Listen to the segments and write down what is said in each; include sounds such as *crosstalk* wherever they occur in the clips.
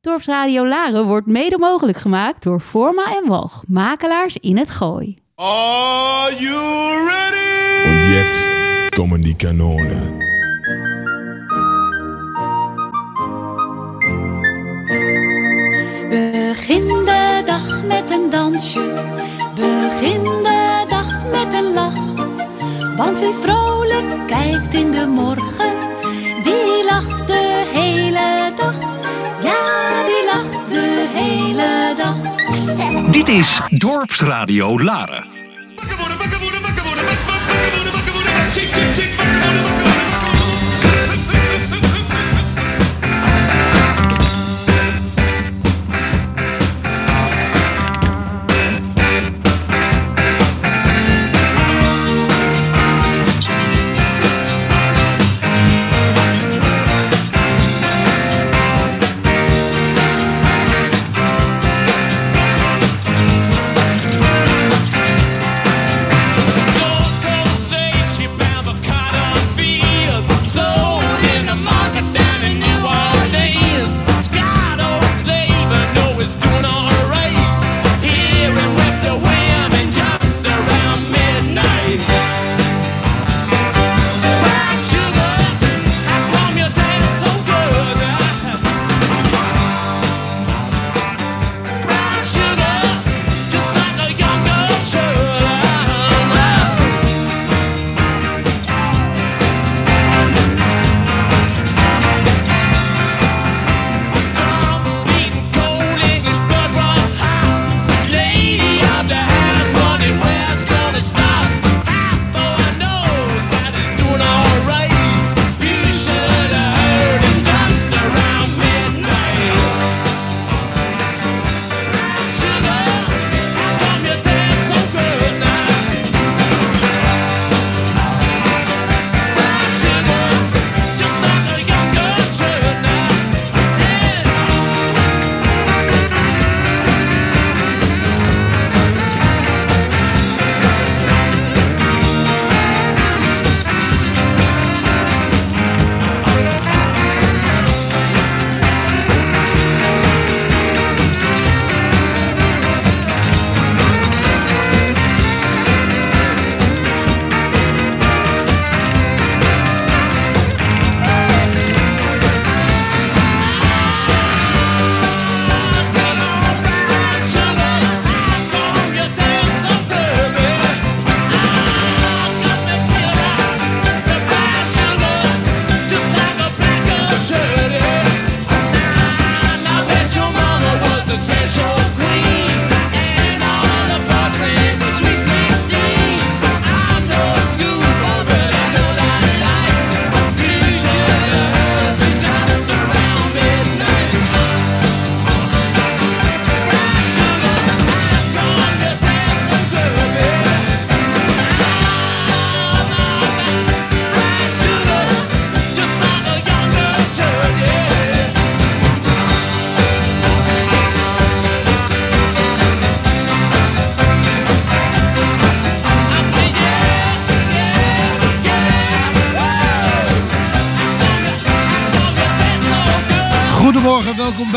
Dorpsradio Laren wordt mede mogelijk gemaakt door Forma en Walg, makelaars in het Gooi. Are you ready? Und jetzt kommen die Kanonen. Begin de dag met een dansje, begin de dag met een lach. Want wie vrolijk kijkt in de morgen, die lacht de hele dag. Ja, hele dag. Dit is Dorpsradio Laren.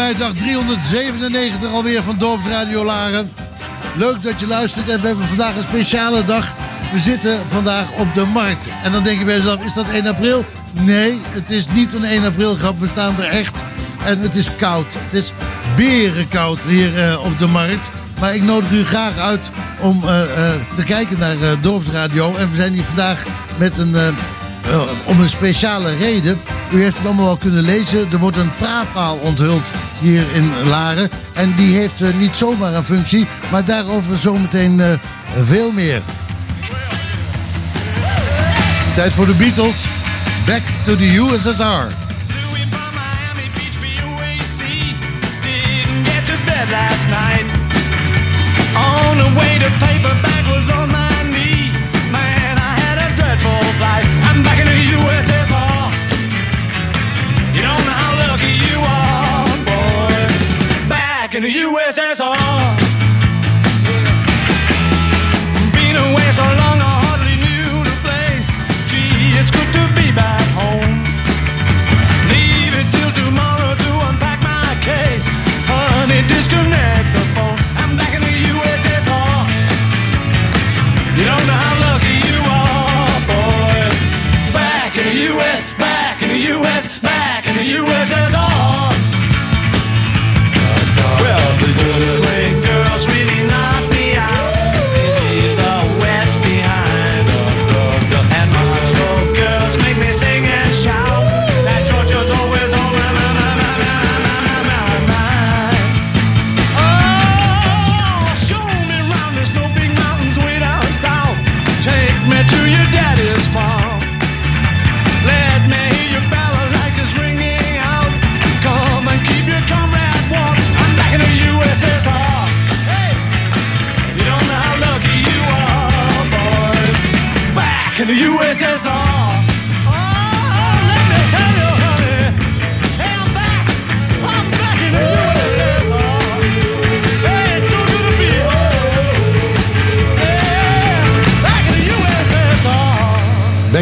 Bij dag 397 alweer van Dorpsradio Laren. Leuk dat je luistert en we hebben vandaag een speciale dag. We zitten vandaag op de markt. En dan denk je bij jezelf, is dat 1 april? Nee, het is niet een 1 april grap. We staan er echt en het is koud. Het is berenkoud hier uh, op de markt. Maar ik nodig u graag uit om uh, uh, te kijken naar Dorpsradio. En we zijn hier vandaag met een, om een speciale reden. U heeft het allemaal wel kunnen lezen. Er wordt een praatpaal onthuld hier in Laren. En die heeft uh, niet zomaar een functie, maar daarover zometeen uh, veel meer. Tijd voor de Beatles. Back to the USSR. Last night on the way to paperback was on my in the USSR.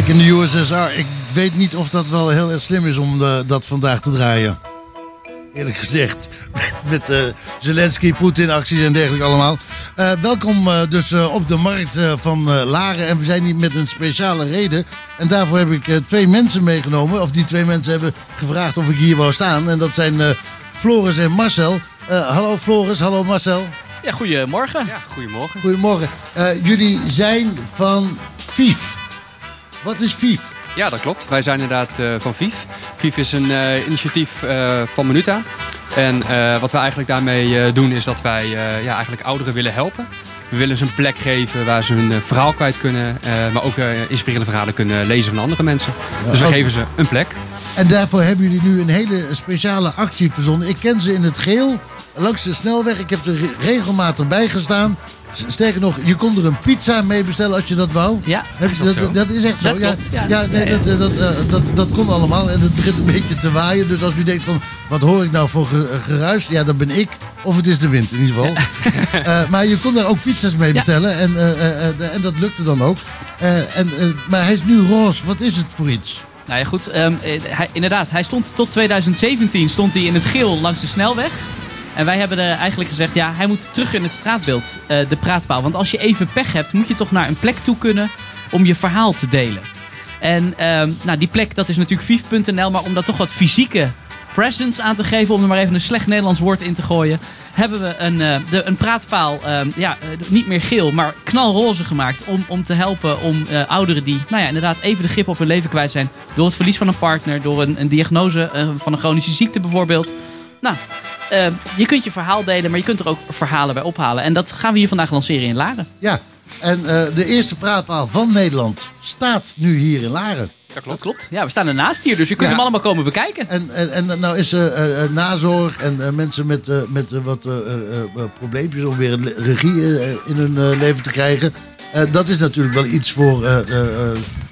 Back in the USSR. Ik weet niet of dat wel heel erg slim is om eh, dat vandaag te draaien. Eerlijk gezegd. *laughs* Met eh, Zelensky, Poetin, acties en dergelijke allemaal. Eh, welkom eh, dus eh, op de markt eh, van eh, Laren. En we zijn hier met een speciale reden. En daarvoor heb ik eh, twee mensen meegenomen. Of die twee mensen hebben gevraagd of ik hier wou staan. En dat zijn eh, Floris en Marcel. Eh, hallo Floris, hallo Marcel. Ja, goedemorgen. Ja, goedemorgen. Goedemorgen. Eh, jullie zijn van FIF. Wat is FIF? Ja, dat klopt. Wij zijn inderdaad eh, van VIF. VIF is een eh, initiatief eh, van Minuta. En wat wij eigenlijk daarmee doen is dat wij ja, eigenlijk ouderen willen helpen. We willen ze een plek geven waar ze hun verhaal kwijt kunnen. maar ook inspirerende verhalen kunnen lezen van andere mensen. dus we ook- geven ze een plek. En daarvoor hebben jullie nu een hele speciale actie verzonnen. Ik ken ze in het geel, langs de snelweg. Ik heb er re- regelmatig bij gestaan. Sterker nog, je kon er een pizza mee bestellen als je dat wou. Ja, Heb je- dat dat, zo? dat is echt zo. Dat ja, klopt, ja. ja, nee, Ja, ja. Dat, eh, dat, eh, dat, dat kon allemaal. En het begint een beetje te waaien. Dus als u denkt van, wat hoor ik nou voor ge- geruis? Ja, dat ben ik. Of het is de wind in ieder geval. *laughs* Eh, maar je kon daar ook pizza's mee Ja. bestellen. En, eh, eh, eh, en dat lukte dan ook. Eh, en, eh, maar hij is nu roze. Wat is het voor iets? Nou ja, goed. ehm, eh, hij, inderdaad, hij stond tot 2017 stond hij in het geel langs de snelweg. En wij hebben eigenlijk gezegd, ja, hij moet terug in het straatbeeld, eh, de praatpaal. Want als je even pech hebt, moet je toch naar een plek toe kunnen om je verhaal te delen. En ehm, nou, die plek, dat is natuurlijk vief.nl, maar om daar toch wat fysieke presence aan te geven, om er maar even een slecht Nederlands woord in te gooien, hebben we een, eh, de, een praatpaal, ehm, ja, eh, niet meer geel, maar knalroze gemaakt. Om, om te helpen om ouderen die, nou ja, inderdaad even de grip op hun leven kwijt zijn. Door het verlies van een partner, door een, een diagnose van een chronische ziekte bijvoorbeeld. Nou, eh, je kunt je verhaal delen, maar je kunt er ook verhalen bij ophalen. En dat gaan we hier vandaag lanceren in Laren. Ja, en eh, de eerste praatpaal van Nederland staat nu hier in Laren. Dat klopt. Ja, we staan ernaast hier, dus je kunt Ja. hem allemaal komen bekijken. En, en, en nou is eh, nazorg en eh, mensen met, eh, met wat eh, eh, eh, probleempjes om weer een regie in hun leven te krijgen. Eh, dat is natuurlijk wel iets voor eh,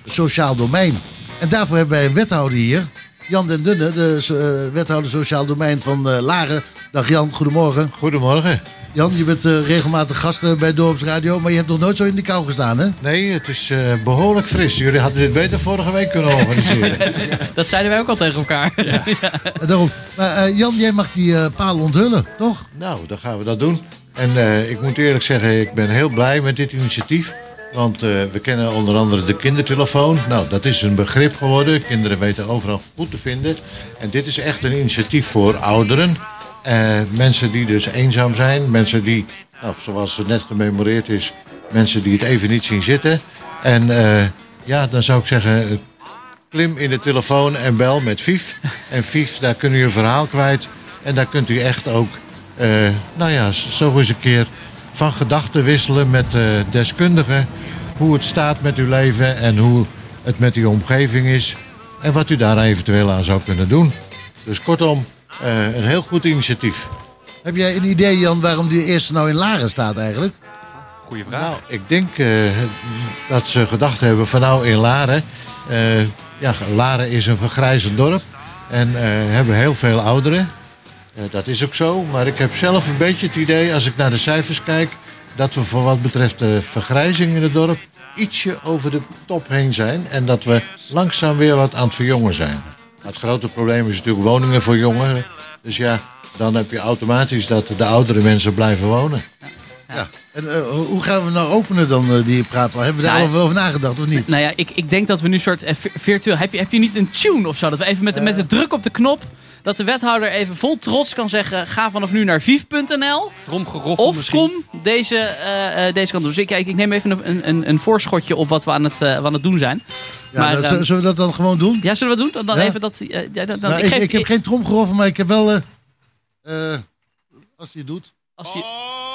sociaal domein. En daarvoor hebben wij een wethouder hier. Jan den Dunne, de eh, wethouder sociaal domein van eh, Laren. Dag Jan, goedemorgen. Goedemorgen. Jan, je bent eh, regelmatig gast bij Dorpsradio, maar je hebt nog nooit zo in de kou gestaan, hè? Nee, het is eh, behoorlijk fris. Jullie hadden dit beter vorige week kunnen organiseren. *laughs* Dat zeiden wij ook al tegen elkaar. *laughs* Eh, daarom. Maar eh, Jan, jij mag die paal onthullen, toch? nou, dan gaan we dat doen. En eh, ik moet eerlijk zeggen, ik ben heel blij met dit initiatief. Want eh, we kennen onder andere de kindertelefoon. Nou, dat is een begrip geworden. Kinderen weten overal goed te vinden. En dit is echt een initiatief voor ouderen. Eh, mensen die dus eenzaam zijn. Mensen die, nou, zoals het net gememoreerd is, mensen die het even niet zien zitten. En eh, ja, dan zou ik zeggen, klim in de telefoon en bel met Vief. En Vief, daar kun je een verhaal kwijt. En daar kunt u echt ook, nou ja, zo eens een keer van gedachten wisselen met eh, deskundigen. Hoe het staat met uw leven en hoe het met uw omgeving is. En wat u daar eventueel aan zou kunnen doen. Dus kortom, eh, een heel goed initiatief. Heb jij een idee, Jan, waarom die eerste nou in Laren staat eigenlijk? Goeie vraag. Nou, ik denk eh, dat ze gedacht hebben van nou in Laren. eh, ja, Laren is een vergrijzend dorp. En eh, hebben heel veel ouderen. Eh, dat is ook zo. Maar ik heb zelf een beetje het idee, als ik naar de cijfers kijk... dat we voor wat betreft de vergrijzing in het dorp... ietsje over de top heen zijn. En dat we langzaam weer wat aan het verjongen zijn. Het grote probleem is natuurlijk woningen voor jongeren. Dus ja, dan heb je automatisch dat de oudere mensen blijven wonen. Ja. En eh, hoe gaan we nou openen dan eh, die praatpaal? Hebben we daar Nou, al over nagedacht of niet? Nou ja, ik, ik denk dat we nu soort eh, vi- virtueel... Heb je, heb je niet een tune of zo? Dat we even met, met de druk op de knop... Dat de wethouder even vol trots kan zeggen... Ga vanaf nu naar vief.nl. Tromgeroffel Of misschien. kom deze, eh, eh, deze kant op. Dus ik, ik neem even een, een, een voorschotje op wat we aan het, eh, aan het doen zijn. Ja, maar, dat- zullen we dat dan gewoon doen? Ja, zullen we dat doen? Dan, dan Ja. even dat... ja, dan, dan- Nou, ik ik, geef, ik heb geen tromgeroffel, maar ik heb wel... als hij het doet. als je, you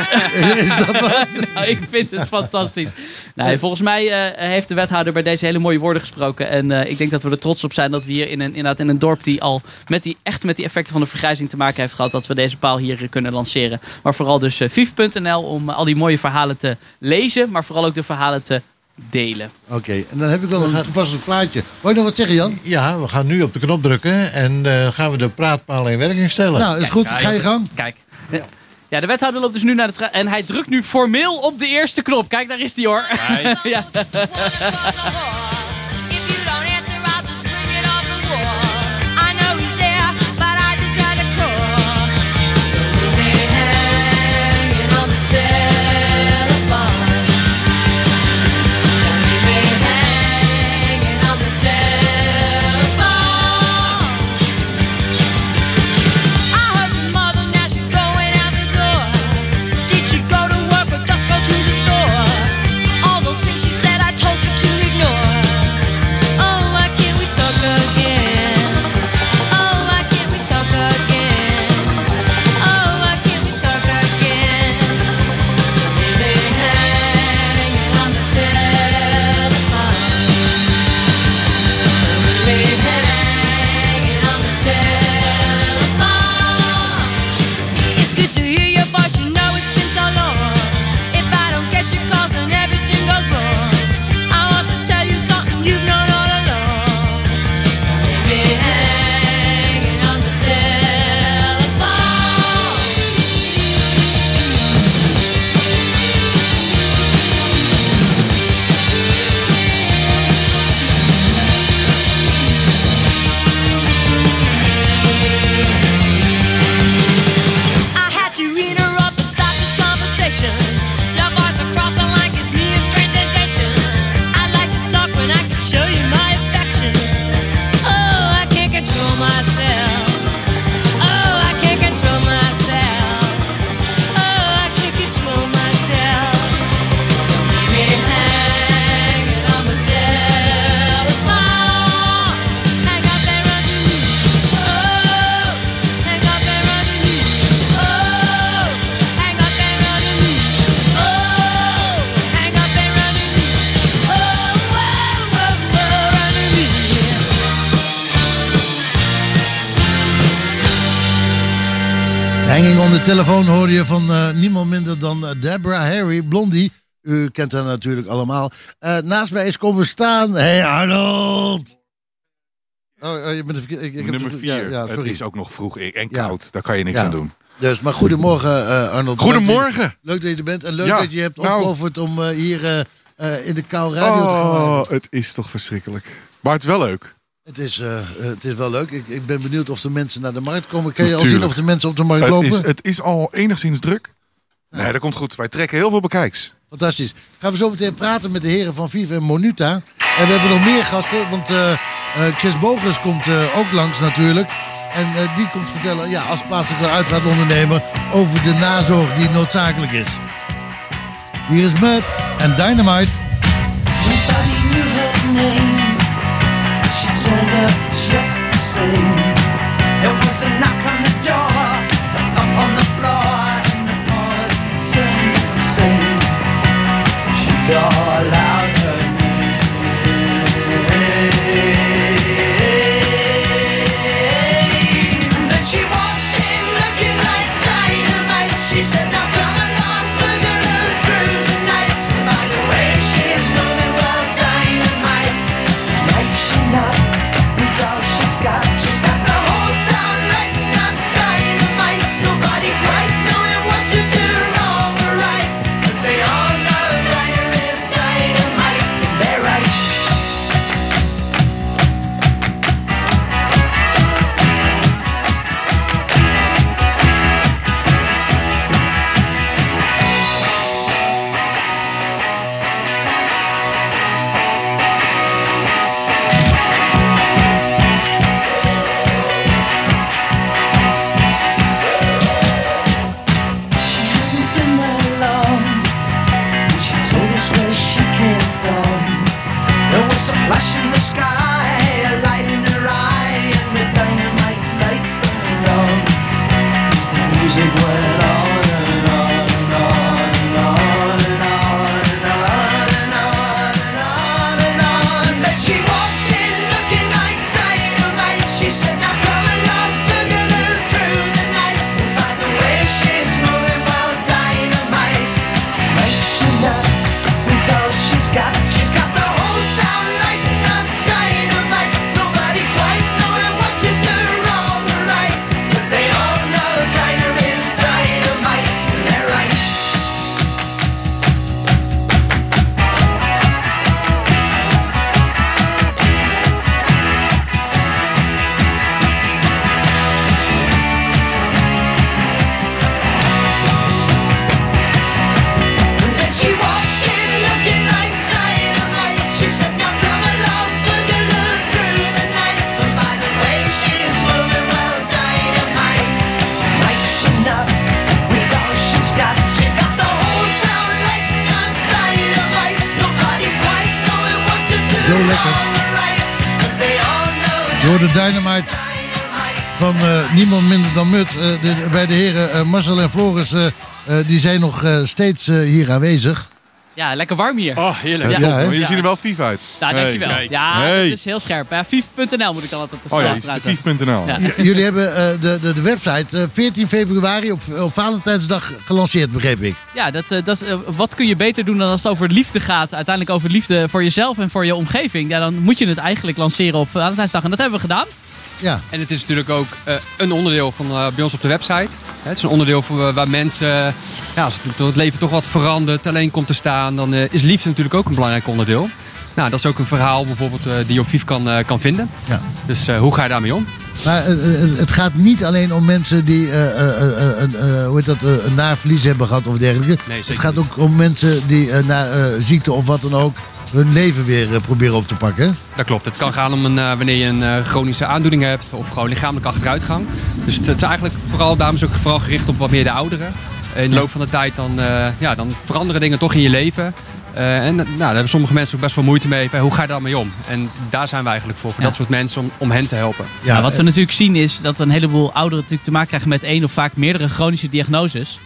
*laughs* is dat wat? *laughs* nou, ik vind het fantastisch. Nee, volgens mij eh, heeft de wethouder bij deze hele mooie woorden gesproken. En eh, ik denk dat we er trots op zijn dat we hier in een, inderdaad in een dorp die al met die, echt met die effecten van de vergrijzing te maken heeft gehad, dat we deze paal hier eh, kunnen lanceren. Maar vooral dus uh, vief.nl om eh, al die mooie verhalen te lezen, maar vooral ook de verhalen te delen. Oké, en dan heb ik wel een toepasselijk plaatje. Wou je nog wat zeggen, Jan? Ja, we gaan nu op de knop drukken en eh, gaan we de praatpaal in werking stellen. Nou, is goed. Ga je gang. Kijk. Ja. Ja, de wethouder loopt dus nu naar de trein. En hij drukt nu formeel op de eerste knop. Kijk, daar is hij hoor. *laughs* ja. *laughs* telefoon hoor je van eh, niemand minder dan eh, Deborah Harry, Blondie. U kent haar natuurlijk allemaal. Eh, naast mij is komen staan. Hey Arnold! Oh, oh, je bent ik, ik Nummer de- 4. Ja, ja, het is ook nog vroeg en Ja. koud. Daar kan je niks aan doen. Dus, maar goedemorgen Arnold. Goedemorgen. Leuk, leuk dat je er bent en leuk dat je hebt nou. opgeofferd om hier in de kou radio te gaan Oh, het is toch verschrikkelijk. Maar het is wel leuk. Het is, eh, eh, het is wel leuk. Ik, ik ben benieuwd of de mensen naar de markt komen. Kun je al zien of de mensen op de markt Het lopen? is, het is al enigszins druk. Nee, dat komt goed. Wij trekken heel veel bekijks. Fantastisch. Gaan we zo meteen praten met de heren van Viva en Monuta. En we hebben nog meer gasten, want eh, eh, Chris Bogers komt eh, ook langs natuurlijk. En eh, die komt vertellen, ja, als plaatselijke uitvaartondernemer, over de nazorg die noodzakelijk is. Hier is Mud en Dynamite. Turned up just the same. There was a knock on the door, a thump on the floor, and the boy turned the same. She called de- bij de heren eh, Marcel en Floris, eh, eh, die zijn nog eh, steeds eh, hier aanwezig. Ja, lekker warm hier. Oh, heerlijk. Ja, Ja, je ziet er wel vief uit. Nou, dankjewel. Hey. Ja, Hey. dat is heel scherp. Vief.nl moet ik dan altijd Oh ja, vief.nl. Ja. Jullie hebben eh, de, de, de website eh, 14 februari op, op Valentijnsdag gelanceerd, begreep ik. Ja, dat, dat is, wat kun je beter doen dan als het over liefde gaat? Uiteindelijk over liefde voor jezelf en voor je omgeving. Ja, dan moet je het eigenlijk lanceren op Valentijnsdag. En dat hebben we gedaan. Ja. En het is natuurlijk ook eh, een onderdeel van eh, bij ons op de website. Hè, Het is een onderdeel voor, waar mensen, ja, als het, het leven toch wat verandert, alleen komt te staan, dan eh, is liefde natuurlijk ook een belangrijk onderdeel. Nou, dat is ook een verhaal bijvoorbeeld eh, die je op VIF kan, eh, kan vinden. Ja. Dus eh, hoe ga je daarmee om? Maar eh, eh, het gaat niet alleen om mensen die eh, eh, eh, eh, eh, hoe heet dat, eh, een naar verlies hebben gehad of dergelijke. Nee, zeker het gaat niet. ook om mensen die eh, na eh, ziekte of wat dan ook hun leven weer eh, proberen op te pakken. Dat klopt. Het kan gaan om een, eh, wanneer je een eh, chronische aandoening hebt of gewoon lichamelijke achteruitgang. Dus het, het is eigenlijk vooral, daarom is het ook vooral gericht op wat meer de ouderen. In de loop van de tijd dan, eh, ja, dan veranderen dingen toch in je leven. Eh, en nou, daar hebben sommige mensen ook best wel moeite mee. Van, Hoe ga je daarmee om? En daar zijn we eigenlijk voor. Voor Ja. dat soort mensen om, om hen te helpen. Ja, Nou, wat we natuurlijk zien is dat een heleboel ouderen natuurlijk te maken krijgen met één of vaak meerdere chronische diagnoses.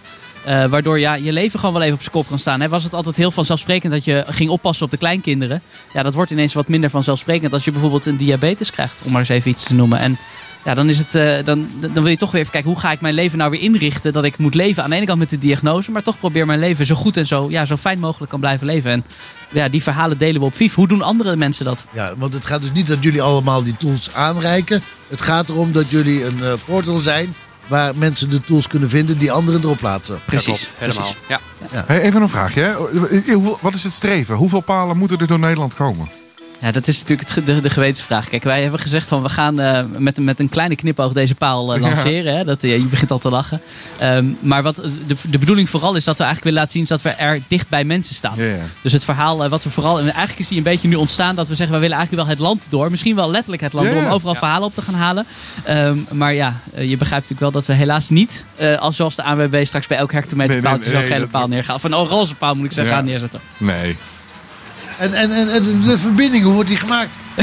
Eh, waardoor ja, je leven gewoon wel even op zijn kop kan staan. Hè. Was het altijd heel vanzelfsprekend dat je ging oppassen op de kleinkinderen? Ja, dat wordt ineens wat minder vanzelfsprekend als je bijvoorbeeld een diabetes krijgt, om maar eens even iets te noemen. En ja, dan, is het, eh, dan, dan wil je toch weer even kijken, hoe ga ik mijn leven nou weer inrichten? Dat ik moet leven aan de ene kant met de diagnose, maar toch probeer mijn leven zo goed en zo, ja, zo fijn mogelijk kan blijven leven. En ja, die verhalen delen we op VIF. Hoe doen andere mensen dat? Ja, want het gaat dus niet dat jullie allemaal die tools aanreiken. Het gaat erom dat jullie een eh, portal zijn waar mensen de tools kunnen vinden die anderen erop plaatsen. Precies, klopt, helemaal. precies. Ja. Hey, even een vraagje. Hè. Wat is het streven? Hoeveel palen moeten er door Nederland komen? Ja, dat is natuurlijk de, de gewetensvraag. Kijk, wij hebben gezegd van we gaan eh, met, met een kleine knipoog deze paal eh, Ja. lanceren. Hè? Dat, eh, je begint al te lachen. Ehm, maar wat de, de bedoeling vooral is dat we eigenlijk willen laten zien is dat we er dicht bij mensen staan. Ja, ja. Dus het verhaal wat we vooral... En eigenlijk is die een beetje nu ontstaan dat we zeggen... we willen eigenlijk wel het land door. Misschien wel letterlijk het land Ja, door om overal verhalen op te gaan halen. Ehm, maar ja, je begrijpt natuurlijk wel dat we helaas niet... eh, als zoals de ANWB straks bij elk hectometer Nee, zo'n nee, gele paal neergaan. Of een roze paal moet ik zeggen Ja. gaan neerzetten. Nee. En, en, en, en de verbinding, hoe wordt die gemaakt? *laughs*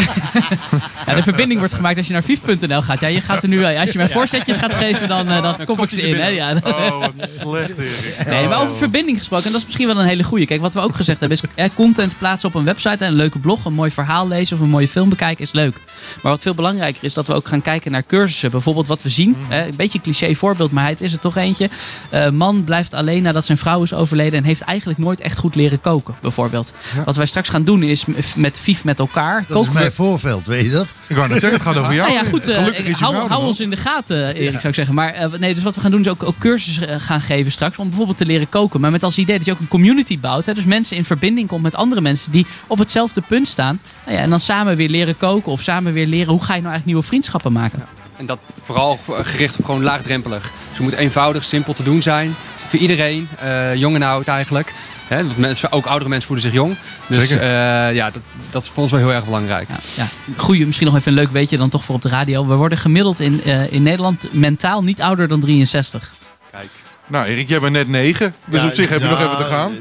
Ja, de verbinding wordt gemaakt als je naar vief.nl gaat. Ja, je gaat er nu, eh, als je mij voorzetjes gaat geven, dan, eh, dan kom ik ze in. Hè? Ja. Oh, wat *laughs* slecht, Erik. Nee, maar over verbinding gesproken, en dat is misschien wel een hele goeie. Kijk, wat we ook gezegd hebben is eh, content plaatsen op een website en een leuke blog, een mooi verhaal lezen of een mooie film bekijken is leuk. Maar wat veel belangrijker is dat we ook gaan kijken naar cursussen. Bijvoorbeeld wat we zien, hè, een beetje een cliché voorbeeld, maar het is er toch eentje. Eh, man blijft alleen nadat zijn vrouw is overleden en heeft eigenlijk nooit echt goed leren koken, bijvoorbeeld. Wat wij straks gaan doen is met Vief met elkaar Dat is we mijn voorveld, weet je dat? Ik wou net zeggen, het gaat over jou. nou ja, goed. eh, Gelukkig is je hou ons in de gaten, Erik, zou ik zeggen. Maar eh, nee, dus wat we gaan doen is ook, ook cursussen eh, gaan geven straks. Om bijvoorbeeld te leren koken. Maar met als idee dat je ook een community bouwt. Hè, dus mensen in verbinding komt met andere mensen die op hetzelfde punt staan. Nou ja, en dan samen weer leren koken. Of samen weer leren hoe ga je nou eigenlijk nieuwe vriendschappen maken. En dat vooral gericht op gewoon laagdrempelig. Dus het moet eenvoudig, simpel te doen zijn. Voor iedereen, eh, jong en oud eigenlijk. Hè, want mensen, ook oudere mensen voelen zich jong. Dus Zeker. eh, ja, dat, dat is voor ons wel heel erg belangrijk. Ja, ja. Goeie, misschien nog even een leuk weetje dan toch voor op de radio. We worden gemiddeld in, eh, in Nederland mentaal niet ouder dan 63. Kijk. Nou, Erik, jij bent net negen. Dus Ja, op zich heb je ja, nog even te gaan.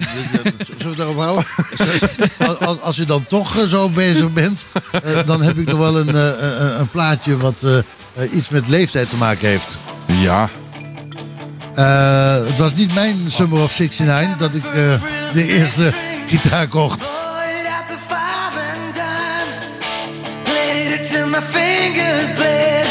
Zullen we het daarop *laughs* houden? als, als, als je dan toch eh, zo bezig bent, dan heb ik nog wel een, eh, een, een plaatje wat iets met leeftijd te maken heeft. Ja. Eh, het was niet mijn Summer of 69 dat ik eh, de eerste gitaar kocht. Played it till my fingers bled.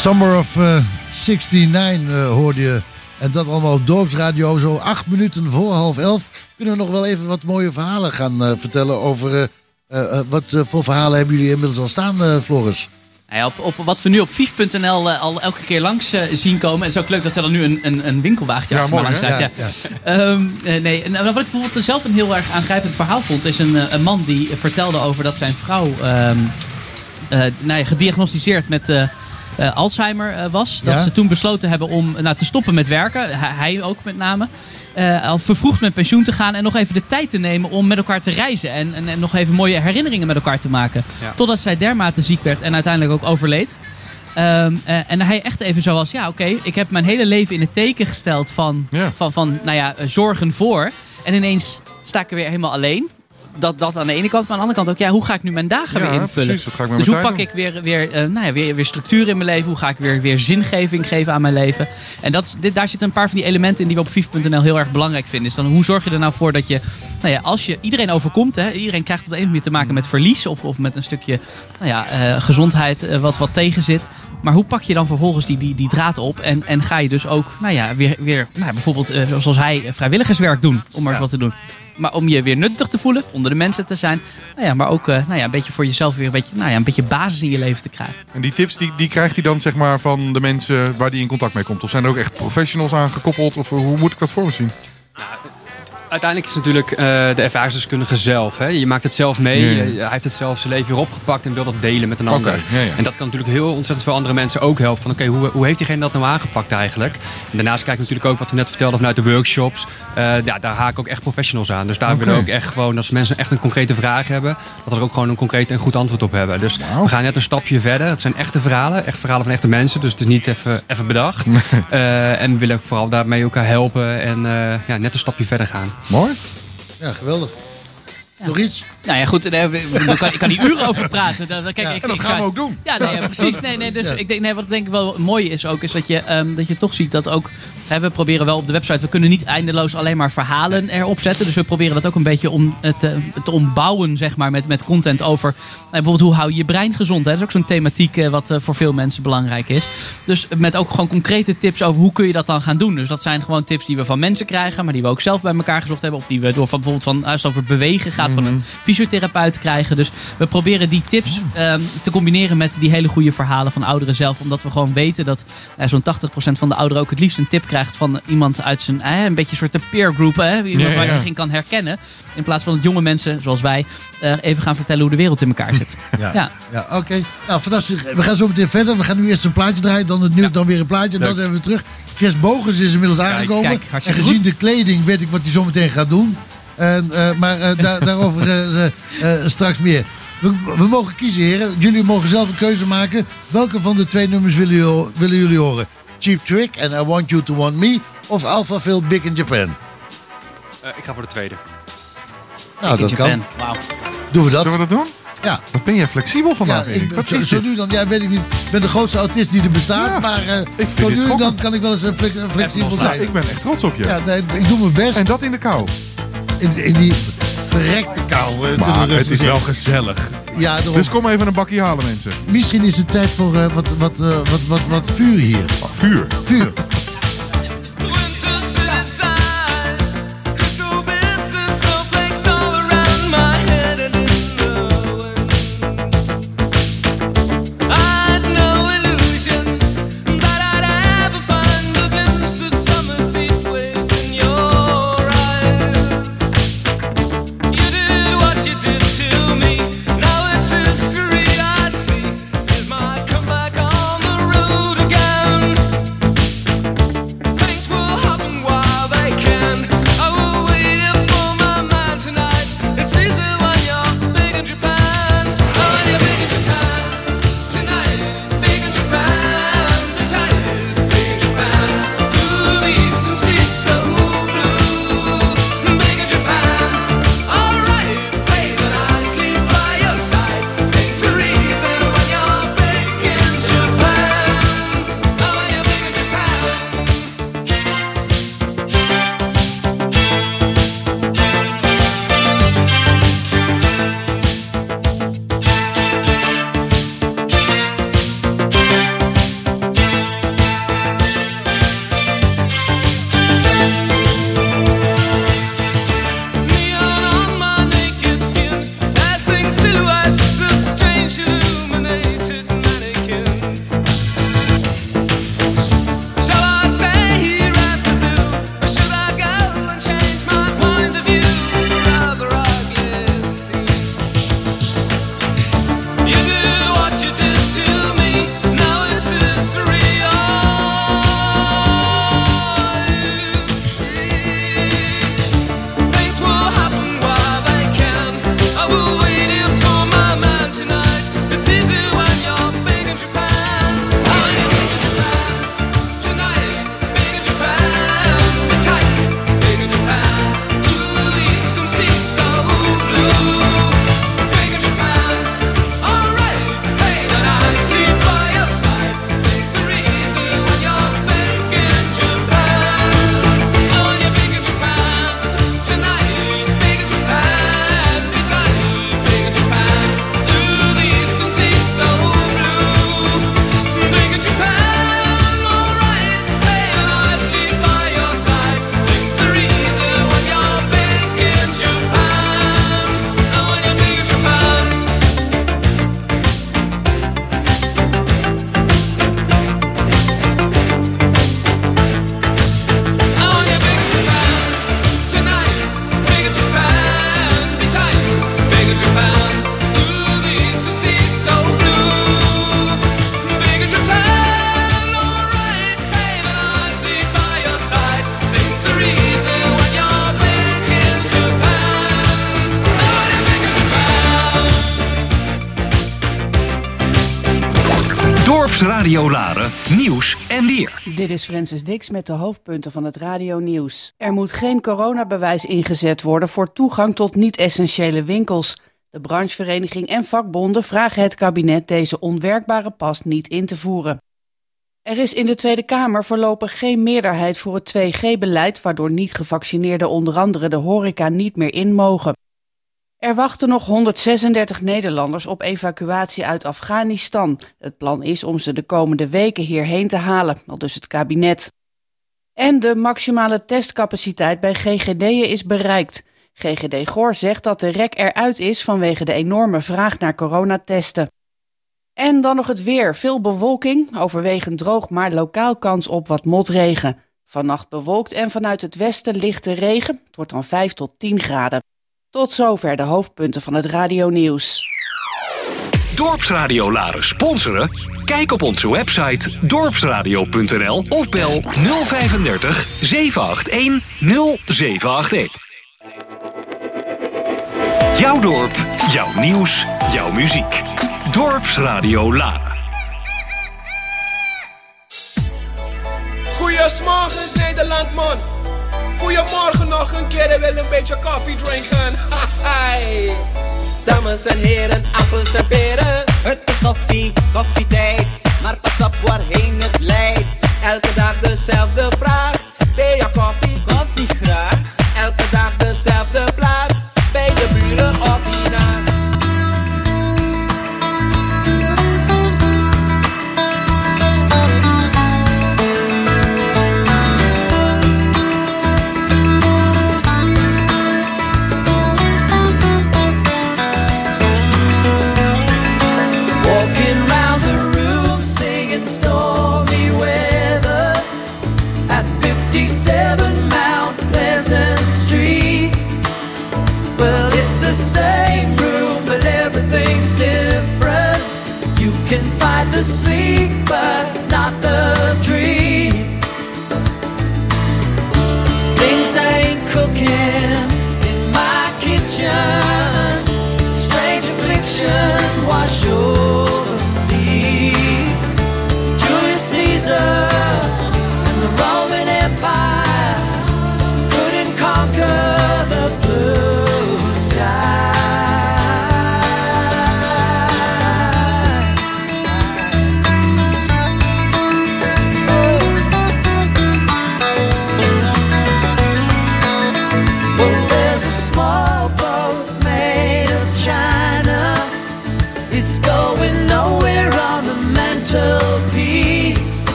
Summer of eh, 69 eh, hoorde je. En dat allemaal op dorpsradio. Zo acht minuten voor half elf. Kunnen we nog wel even wat mooie verhalen gaan eh, vertellen over... eh, eh, eh, wat eh, voor verhalen hebben jullie inmiddels al staan, eh, Floris? Nou ja, op, op wat we nu op vief.nl eh, al elke keer langs eh, zien komen. Het is ook leuk dat er dan nu een, een, een winkelwagentje Ja, achter me mooi, langs. Ja, Ja, eh, nee, en, wat ik bijvoorbeeld zelf een heel erg aangrijpend verhaal vond, is een, eh, een man die vertelde over dat zijn vrouw eh, nou ja, gediagnosticeerd met eh, eh, Alzheimer eh, was. Dat Ja. ze toen besloten hebben om nou, te stoppen met werken. Hij, ook met name. Eh, al vervroegd met pensioen te gaan en nog even de tijd te nemen om met elkaar te reizen. En, en, en nog even mooie herinneringen met elkaar te maken. Ja. Totdat zij dermate ziek werd en uiteindelijk ook overleed. Ehm, eh, en hij echt even zo was, ja oké, ik heb mijn hele leven in het teken gesteld van, Ja. van, van nou ja, eh, zorgen voor. En ineens sta ik er weer helemaal alleen. Dat, dat aan de ene kant, maar aan de andere kant ook, ja, hoe ga ik nu mijn dagen Ja, weer invullen? precies. Wat ga ik met dus mijn hoe pak doen? ik weer, weer, eh, nou ja, weer, weer structuur in mijn leven? Hoe ga ik weer, weer zingeving geven aan mijn leven? En dat, dit, daar zitten een paar van die elementen in die we op vief.nl heel erg belangrijk vinden. Is dan hoe zorg je er nou voor dat je, nou ja, als je iedereen overkomt, hè, iedereen krijgt op de een of andere manier te maken met verlies of, of met een stukje nou ja, eh, gezondheid eh, wat, wat tegen zit. Maar hoe pak je dan vervolgens die, die, die draad op en, en ga je dus ook, nou ja, weer, weer nou ja, bijvoorbeeld zoals hij vrijwilligerswerk doen, om maar eens wat te doen. Maar om je weer nuttig te voelen, onder de mensen te zijn. Nou ja, maar ook eh, nou ja, een beetje voor jezelf weer een beetje, nou ja, een beetje basis in je leven te krijgen. En die tips die, die krijgt hij dan zeg maar van de mensen waar hij in contact mee komt? Of zijn er ook echt professionals aan gekoppeld? Of hoe moet ik dat voor me zien? Uiteindelijk is het natuurlijk eh, de ervaringsdeskundige zelf. Hè? Je maakt het zelf mee. Ja, ja. Je- hij heeft het zelf zijn leven weer opgepakt en wil dat delen met een ander. ja. En dat kan natuurlijk heel ontzettend veel andere mensen ook helpen. Van oké, hoe, hoe heeft diegene dat nou aangepakt eigenlijk? En daarnaast kijk ik natuurlijk ook wat we net vertelden vanuit de workshops. Eh, ja, daar haak ik ook echt professionals aan. Dus daar willen we ook echt gewoon, als mensen echt een concrete vraag hebben, dat we er ook gewoon een concreet en goed antwoord op hebben. Dus we gaan net een stapje verder. Het zijn echte verhalen, echt verhalen van echte mensen. Dus het is niet even, even bedacht. Eh, en we willen vooral daarmee elkaar helpen en ja, net een stapje verder gaan. Mooi. Ja, geweldig. Nog iets? Nou ja, goed, daar daar kan, ik kan hier uren over praten. Dat, kijk, ik, En dat ik gaan zou- we ook doen. Ja, nee, ja, precies. Nee, nee, dus Ja. ik denk, nee, wat denk ik wel mooi is ook, is dat je, ehm, dat je toch ziet dat ook... Hè, we proberen wel op de website, we kunnen niet eindeloos alleen maar verhalen erop zetten. Dus we proberen dat ook een beetje om het te, te ombouwen, zeg maar, met, met content over... Nou, bijvoorbeeld, hoe hou je je brein gezond? Hè? Dat is ook zo'n thematiek eh, wat eh, voor veel mensen belangrijk is. Dus met ook gewoon concrete tips over hoe kun je dat dan gaan doen. Dus dat zijn gewoon tips die we van mensen krijgen, maar die we ook zelf bij elkaar gezocht hebben. Of die we door van, bijvoorbeeld van, als het over bewegen gaat, van een fysiotherapeut krijgen. Dus we proberen die tips ehm, te combineren met die hele goede verhalen van ouderen zelf. Omdat we gewoon weten dat eh, zo'n 80% van de ouderen ook het liefst een tip krijgt van iemand uit zijn, eh, een beetje een soort peer group. Hè? Iemand Ja, ja, waar je ja. in kan herkennen. In plaats van dat jonge mensen, zoals wij, eh, even gaan vertellen hoe de wereld in elkaar zit. *laughs* Ja. Ja. Ja, oké. Nou, fantastisch. We gaan zo meteen verder. We gaan nu eerst een plaatje draaien, dan het nieuws, dan weer een plaatje. En dan zijn we terug. Chris Bogens is inmiddels aangekomen. kijk, en hartstikke gezien goed. de kleding weet ik wat hij zo meteen gaat doen. En, eh, maar eh, daar- daarover eh, straks meer. We, we mogen kiezen, heren. Jullie mogen zelf een keuze maken. Welke van de twee nummers willen jullie, willen jullie horen? Cheap Trick en I Want You To Want Me? Of Alpha Phil Big in Japan? Eh, ik ga voor de tweede. Nou, dat kan. Wauw. Doen we dat? Zullen we dat doen? Ja. Wat ben jij flexibel vandaag, Ja, Erik? ik, Wat zo, is zo nu dan, ja, weet ik niet. Ik ben de grootste autist die er bestaat, Ja, maar eh vind zo nu dan kan ik wel eens een flex- een flexibel zijn. Ik ben echt trots op je. Ja, nee, ik doe mijn best. En dat in de kou. In, in die verrekte kou. eh, Maar het is wel gezellig. Ja. Dus kom even een bakje halen, mensen. Misschien is het tijd voor eh, wat, wat, eh, wat, wat, wat vuur hier. Vuur. Vuur. Dit is Francis Dix met de hoofdpunten van het radio-nieuws. Er moet geen coronabewijs ingezet worden voor toegang tot niet-essentiële winkels. De branchevereniging en vakbonden vragen het kabinet deze onwerkbare pas niet in te voeren. Er is in de Tweede Kamer voorlopig geen meerderheid voor het 2G-beleid, waardoor niet-gevaccineerden onder andere de horeca niet meer in mogen. Er wachten nog 136 Nederlanders op evacuatie uit Afghanistan. Het plan is om ze de komende weken hierheen te halen, al dus het kabinet. En de maximale testcapaciteit bij GGD'en is bereikt. GGD Goor zegt dat de rek eruit is vanwege de enorme vraag naar coronatesten. En dan nog het weer. Veel bewolking, overwegend droog, maar lokaal kans op wat motregen. Vannacht bewolkt en vanuit het westen lichte regen. Het wordt dan 5 tot 10 graden. Tot zover de hoofdpunten van het radio-nieuws. Dorpsradio Laren sponsoren? Kijk op onze website dorpsradio.nl of bel 035 781 0781. Jouw dorp, jouw nieuws, jouw muziek. Dorpsradio Laren. Goeiemorgen Nederland man. Goedemorgen nog een keer en wil een beetje koffie drinken. *laughs* Hi. Dames en heren, appels en peren. Het is koffie, koffietijd. Maar pas op waarheen het leidt. Elke dag dezelfde vraag.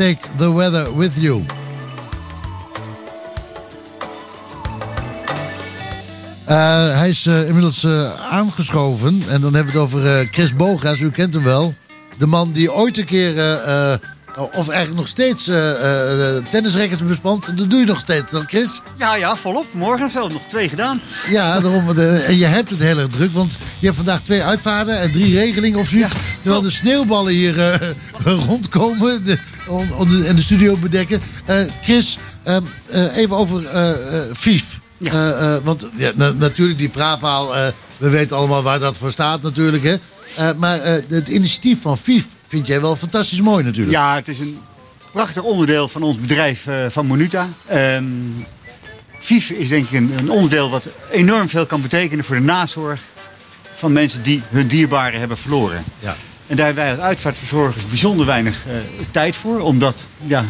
Take the weather with you. Eh, hij is eh, inmiddels eh, aangeschoven. En dan hebben we het over Chris Bogas. U kent hem wel. De man die ooit een keer Of eigenlijk nog steeds tennisrackets bespant. Dat doe je nog steeds, dan Chris? Ja, ja, volop. Morgen zo. Nog twee gedaan. Ja, daarom, en je hebt het heel erg druk, want je hebt vandaag twee uitvaarten en drie regelingen of zoiets. terwijl de sneeuwballen hier *laughs* rondkomen de, en de studio bedekken. Eh, Chris, ehm, eh, even over eh FIF. Want ja, na- natuurlijk die praatpaal, we weten allemaal waar dat voor staat natuurlijk. Hè? Maar het initiatief van FIF vind jij wel fantastisch mooi natuurlijk. Ja, het is een prachtig onderdeel van ons bedrijf van Monuta. Ehm FIF is denk ik een, een onderdeel wat enorm veel kan betekenen voor de nazorg van mensen die hun dierbaren hebben verloren. Ja. En daar hebben wij als uitvaartverzorgers bijzonder weinig eh, tijd voor, omdat ja,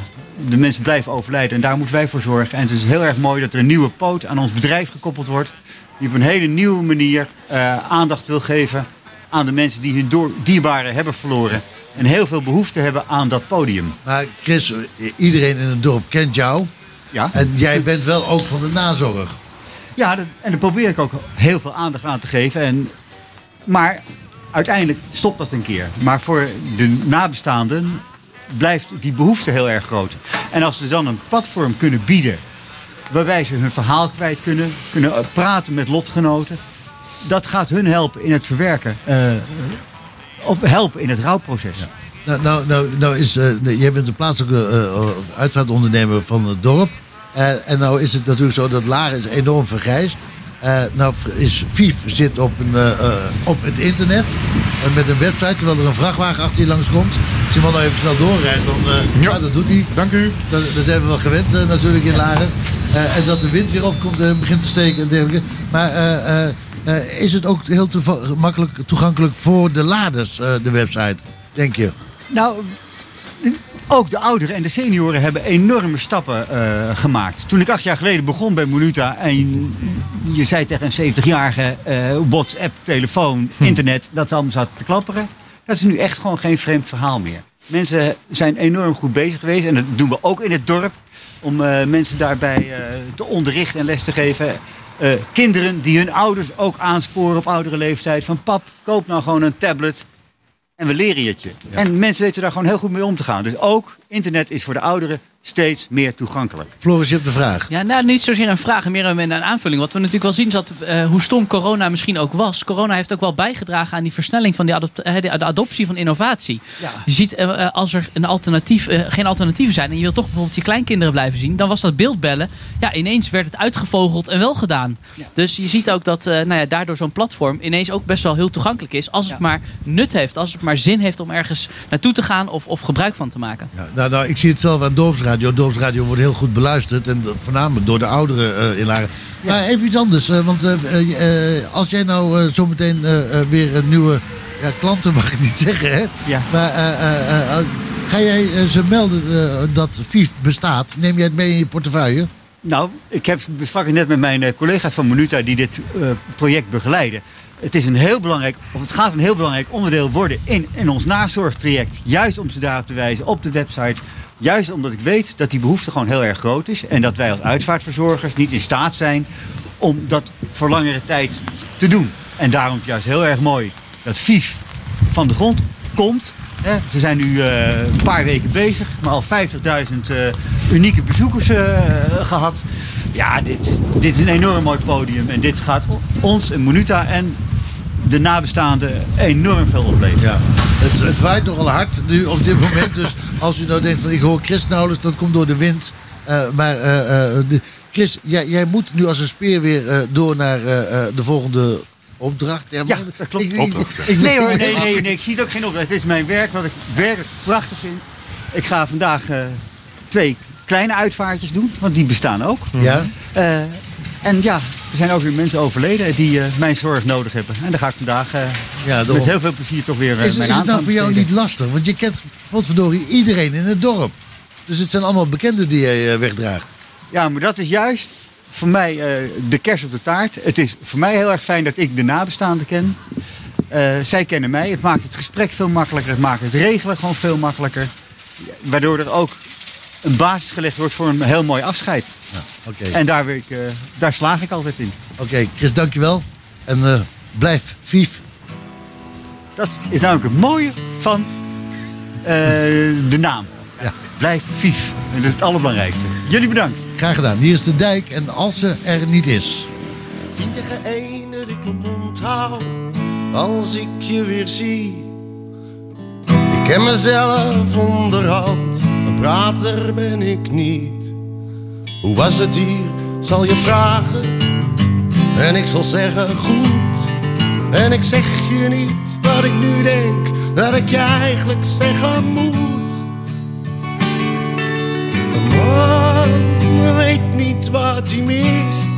de mensen blijven overlijden en daar moeten wij voor zorgen. En het is heel erg mooi dat er een nieuwe poot aan ons bedrijf gekoppeld wordt, die op een hele nieuwe manier eh, aandacht wil geven aan de mensen die hun door- dierbaren hebben verloren. En heel veel behoefte hebben aan dat podium. Maar Chris, iedereen in het dorp kent jou. Ja. En jij bent wel ook van de nazorg. Ja, dat, en daar probeer ik ook heel veel aandacht aan te geven. En, maar uiteindelijk stopt dat een keer. Maar voor de nabestaanden blijft die behoefte heel erg groot. En als we dan een platform kunnen bieden... waarbij ze hun verhaal kwijt kunnen... kunnen eh, praten met lotgenoten... dat gaat hun helpen in het verwerken. eh, of helpen in het rouwproces. Nou, nou, nou, nou is, eh, jij bent een plaatselijke eh, uitvaartondernemer van het dorp. En nou is het natuurlijk zo dat Laren is enorm vergrijsd. Eh, nou is FIF zit op, een, eh, eh, op het internet met een website, terwijl er een vrachtwagen achter je langskomt. Als die man nou even snel doorrijdt, dan eh, ja. dat doet hij. Dank u. Dat, dat zijn we wel gewend natuurlijk in Laren. Eh, en dat de wind weer opkomt en begint te steken en dergelijke. Maar eh, eh, eh, is het ook heel toeva- makkelijk toegankelijk voor de laders, eh, de website, denk je? Nou, ook de ouderen en de senioren hebben enorme stappen eh, gemaakt. Toen ik acht jaar geleden begon bij Monuta en je zei tegen een 70-jarige eh, WhatsApp, telefoon, internet, dat ze allemaal zaten te klapperen. Dat is nu echt gewoon geen vreemd verhaal meer. Mensen zijn enorm goed bezig geweest en dat doen we ook in het dorp. Om eh, mensen daarbij te onderrichten en les te geven. Kinderen die hun ouders ook aansporen op oudere leeftijd. Van pap, koop nou gewoon een tablet. En we leren het je. En mensen weten daar gewoon heel goed mee om te gaan. Dus ook internet is voor de ouderen steeds meer toegankelijk. Floris, je hebt de vraag. Ja, nou, niet zozeer een vraag, meer een, een aanvulling. Wat we natuurlijk wel zien is dat, eh, hoe stom corona misschien ook was. Corona heeft ook wel bijgedragen aan die versnelling van die adop- eh, de, de adoptie van innovatie. Je ziet, eh, als er een alternatief, geen alternatieven zijn en je wil toch bijvoorbeeld je kleinkinderen blijven zien, dan was dat beeldbellen. Ja, ineens werd het uitgevogeld en wel gedaan. Dus je ziet ook dat eh, nou ja, daardoor zo'n platform ineens ook best wel heel toegankelijk is. Als het maar nut heeft, als het maar zin heeft om ergens naartoe te gaan of, of gebruik van te maken. Ja, nou, nou, ik zie het zelf aan Dorpsradio. Dorpsradio wordt heel goed beluisterd. En voornamelijk door de ouderen eh, in Laren. Maar even iets anders. eh, want eh, als jij nou zometeen weer een nieuwe ja, klanten, *laughs* mag ik niet zeggen, hè? Ja. Maar eh, ga jij ze melden dat FIF bestaat? Neem jij het mee in je portefeuille? Nou, ik heb, besprak het net met mijn collega's van Monuta die dit project begeleiden. Het is een heel belangrijk, of het gaat een heel belangrijk onderdeel worden in, in ons nazorgtraject. Juist om ze daarop te wijzen op de website. Juist omdat ik weet dat die behoefte gewoon heel erg groot is. En dat wij als uitvaartverzorgers niet in staat zijn om dat voor langere tijd te doen. En daarom juist heel erg mooi dat FIF van de grond komt. Ze zijn nu eh, een paar weken bezig, maar al 50.000 eh, unieke bezoekers eh, gehad. Ja, dit, dit is een enorm mooi podium. En dit gaat ons, en Monuta en de nabestaanden enorm veel opleveren. Ja. Het, het waait nogal hard nu op dit moment. Dus als u nou denkt van ik hoor Chris nauwelijks, dat komt door de wind. Eh, maar eh, eh, de, Chris, jij, jij moet nu als een speer weer eh, door naar eh, eh, de volgende opdracht. Ja, Ja, dat klopt. Ik, ik, ik- nee hoor, nee, nee, nee, ik zie het ook geen opdracht. Het is mijn werk wat ik werkelijk prachtig vind. Ik ga vandaag eh, twee kleine uitvaartjes doen, want die bestaan ook. Ja. Eh, en ja, er zijn ook weer mensen overleden die eh, mijn zorg nodig hebben. En daar ga ik vandaag eh, daarom. met heel veel plezier toch weer eh, Is, mijn is het nou aan voor jou besteden. niet lastig? Want je kent potverdorie iedereen in het dorp. Dus het zijn allemaal bekenden die jij eh, wegdraagt. Ja, maar dat is juist voor mij eh, de kers op de taart. Het is voor mij heel erg fijn dat ik de nabestaanden ken. Eh, zij kennen mij. Het maakt het gesprek veel makkelijker. Het maakt het regelen gewoon veel makkelijker. Waardoor er ook een basis gelegd wordt voor een heel mooi afscheid. Oké, En daar, ik, eh, daar slaag ik altijd in. Oké, Chris, dankjewel. En eh, blijf vief. Dat is namelijk het mooie van eh, de naam. Ja. Blijf vief. Dat is het allerbelangrijkste. Jullie bedankt. Graag gedaan. Hier is de dijk en als ze er niet is. Tien tegen één dat ik mijn mond hou als ik je weer zie. Ik ken mezelf onderhand, prater ben ik niet. Hoe was het hier, zal je vragen. En ik zal zeggen goed. En ik zeg je niet wat ik nu denk, dat ik je eigenlijk zeggen moet. Een man weet niet wat hij mist.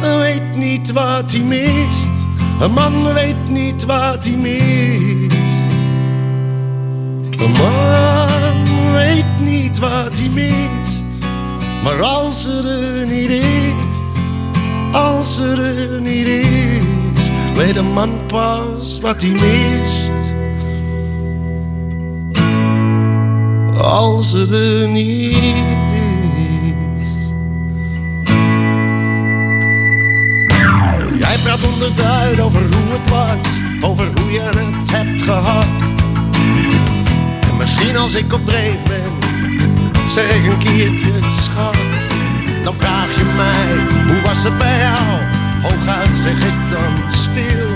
Weet niet wat hij mist. Een man weet niet wat hij mist. Wat hij mist. Maar als ze er niet is, als ze er niet is, weet een man pas wat hij mist. Als ze er niet is. Jij praat onderduid over hoe het was, over hoe je het hebt gehad. En misschien als ik op dreef ben, zeg ik een keertje schat. Dan vraag je mij, hoe was het bij jou? Hooguit zeg ik dan stil.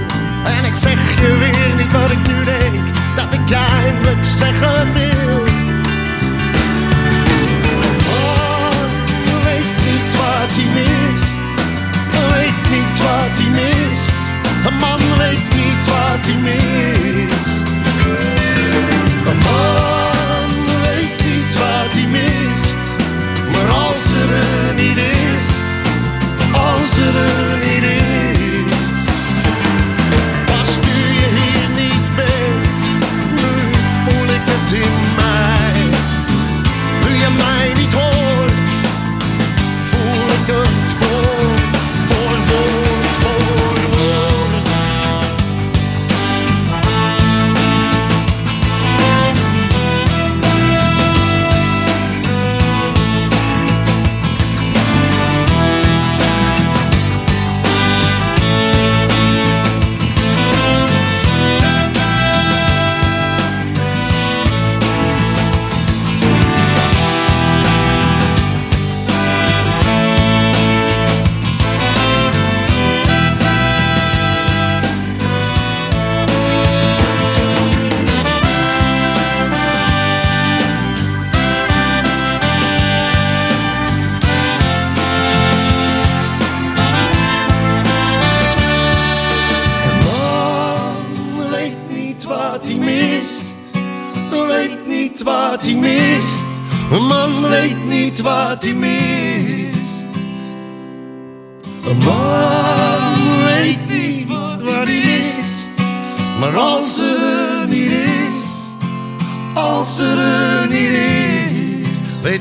En ik zeg je weer niet wat ik nu denk, dat ik je eindelijk zeggen wil. Oh, weet niet wat hij mist. Niet wat hij mist. Een man weet niet wat hij mist. Een man Maar als ze er niet is, als ze er niet is.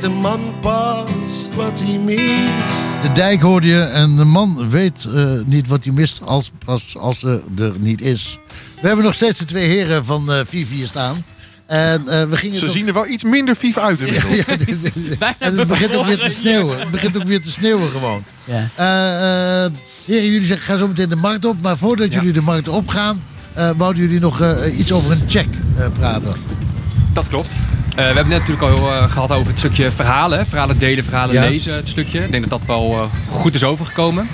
Weet een man pas wat hij mist. De dijk hoorde je en de man weet eh, niet wat hij mist als, als, als ze er niet is. We hebben nog steeds de twee heren van eh Vivi hier staan. En eh, we gingen Ze toch- zien er wel iets minder vief uit *laughs* inmiddels. Ja, dit- dit- en het begint ook weer te sneeuwen. Het begint ook weer te sneeuwen gewoon. Ja. Eh, eh, heren, jullie zeggen ga zo meteen de markt op. Maar voordat jullie de markt opgaan, eh wouden jullie nog eh, iets over een check eh, praten. Dat klopt. Eh, we hebben net natuurlijk al eh, gehad over het stukje verhalen. Verhalen delen, verhalen Ja. lezen, het stukje. Ik denk dat dat wel eh, goed is overgekomen.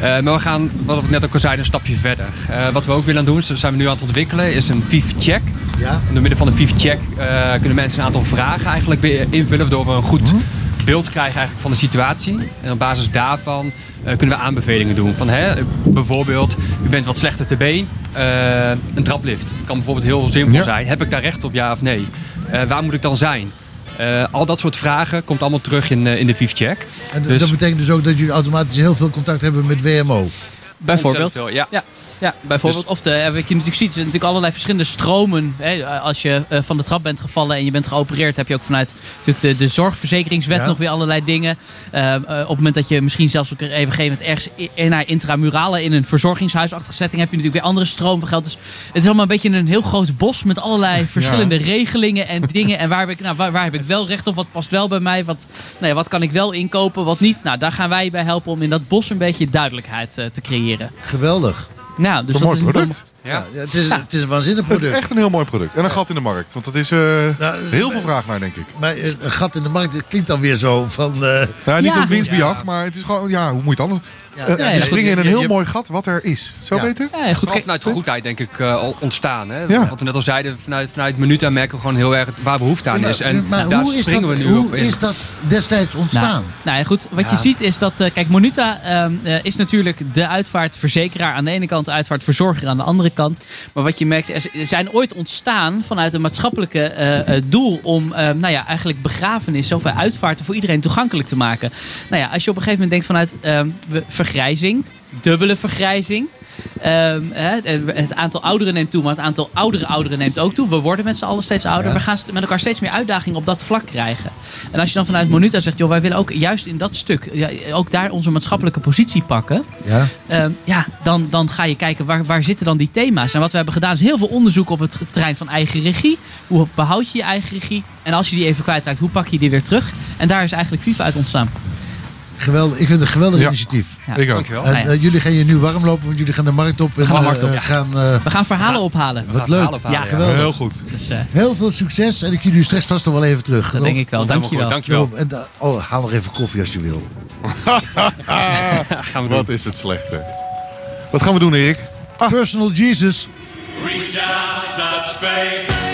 Maar we gaan, wat we net ook al zeiden, een stapje verder. Wat we ook willen doen, dus dat zijn we nu aan het ontwikkelen, is een VIF-check. Ja. Door middel van een VIF-check kunnen mensen een aantal vragen eigenlijk weer invullen, waardoor we een goed beeld krijgen eigenlijk van de situatie. En op basis daarvan kunnen we aanbevelingen doen. Van, hè, bijvoorbeeld, u bent wat slechter te been, een traplift. kan bijvoorbeeld heel simpel Ja. zijn. Heb ik daar recht op, ja of nee? Eh, waar moet ik dan zijn? Eh, al dat soort vragen komt allemaal terug in, eh, in de VIF-check. En Dus- dat betekent dus ook dat jullie automatisch heel veel contact hebben met WMO. Bijvoorbeeld. Ontzettend veel, ja. Ja, ja, bijvoorbeeld. Dus- Of de, wat je natuurlijk ziet, er zijn natuurlijk allerlei verschillende stromen. Hè. Als je eh, van de trap bent gevallen en je bent geopereerd, heb je ook vanuit natuurlijk de, de zorgverzekeringswet Ja. nog weer allerlei dingen. Eh, eh, op het moment dat je misschien zelfs ook even een gegeven moment ergens in naar intramurale in een verzorgingshuisachtige setting heb je natuurlijk weer andere stroom van geld. Dus het is allemaal een beetje een heel groot bos met allerlei verschillende regelingen en *laughs* dingen. En waar heb, ik, nou, waar, waar heb ik wel recht op? Wat past wel bij mij? Wat, nou ja, wat kan ik wel inkopen? Wat niet? Nou, daar gaan wij bij helpen om in dat bos een beetje duidelijkheid eh, te creëren. Geweldig. Nou, dus Een dat mooi is een product. Ja, ja, het, is, Ja. het is een waanzinnig Het is product. echt een heel mooi product. En een gat in de markt. Want dat is eh, heel veel vraag naar, denk ik. Maar eh, een gat in de markt klinkt dan weer zo van... eh, Ja, niet ja. op winstbejag, maar het is gewoon, ja, hoe moet je het anders? Ja, Eh, ja, springen in een heel je- mooi gat wat er is. Zo Ja. beter? Ja, goed. Vooral vanuit de goedheid denk ik eh, al ontstaan. Hè? Ja. Wat we net al zeiden, vanuit, vanuit Minuta merken we gewoon heel erg waar behoefte aan is. En maar daar hoe is springen dat, we nu hoe op in. is dat destijds ontstaan? Nou, nou ja, goed. Wat Ja. je ziet is dat, eh, kijk, Monuta ehm, eh, is natuurlijk de uitvaartverzekeraar aan de ene kant, de uitvaartverzorger aan de andere kant. Maar wat je merkt, er er zijn ooit ontstaan vanuit een maatschappelijke eh, eh, doel om, eh, nou ja, eigenlijk begrafenis of uitvaarten voor iedereen toegankelijk te maken. Nou ja, als je op een gegeven moment denkt vanuit ehm, we- vergrijzing, dubbele vergrijzing. Ehm, hè, het aantal ouderen neemt toe, maar het aantal oudere ouderen neemt ook toe. We worden met z'n allen steeds ouder. Ja. We gaan met elkaar steeds meer uitdagingen op dat vlak krijgen. En als je dan vanuit Monuta zegt, joh, wij willen ook juist in dat stuk, ja, ook daar onze maatschappelijke positie pakken. Ja. Ehm, ja, dan, dan ga je kijken waar, waar zitten dan die thema's. En wat we hebben gedaan is heel veel onderzoek op het terrein van eigen regie. Hoe behoud je je eigen regie? En als je die even kwijtraakt, hoe pak je die weer terug? En daar is eigenlijk FIFA uit ontstaan. Geweldig, ik vind het een geweldig Ja. initiatief. Ja, Ik ook. En, Nou eh, jullie gaan je nu warm lopen, want jullie gaan de markt op. En, gaan de eh, markt op, eh, ja. gaan, eh, We gaan verhalen ophalen. Wat leuk. Ja, geweldig. Heel goed. Dus, eh, Heel veel succes en ik zie jullie straks vast nog wel even terug. Dat denk ik wel. Dankjewel. Dankjewel. En, oh, haal nog even koffie als je wil. *laughs* Wat is het slechte. Wat gaan we doen, Erik? Personal Jesus. Reach out, touch faith.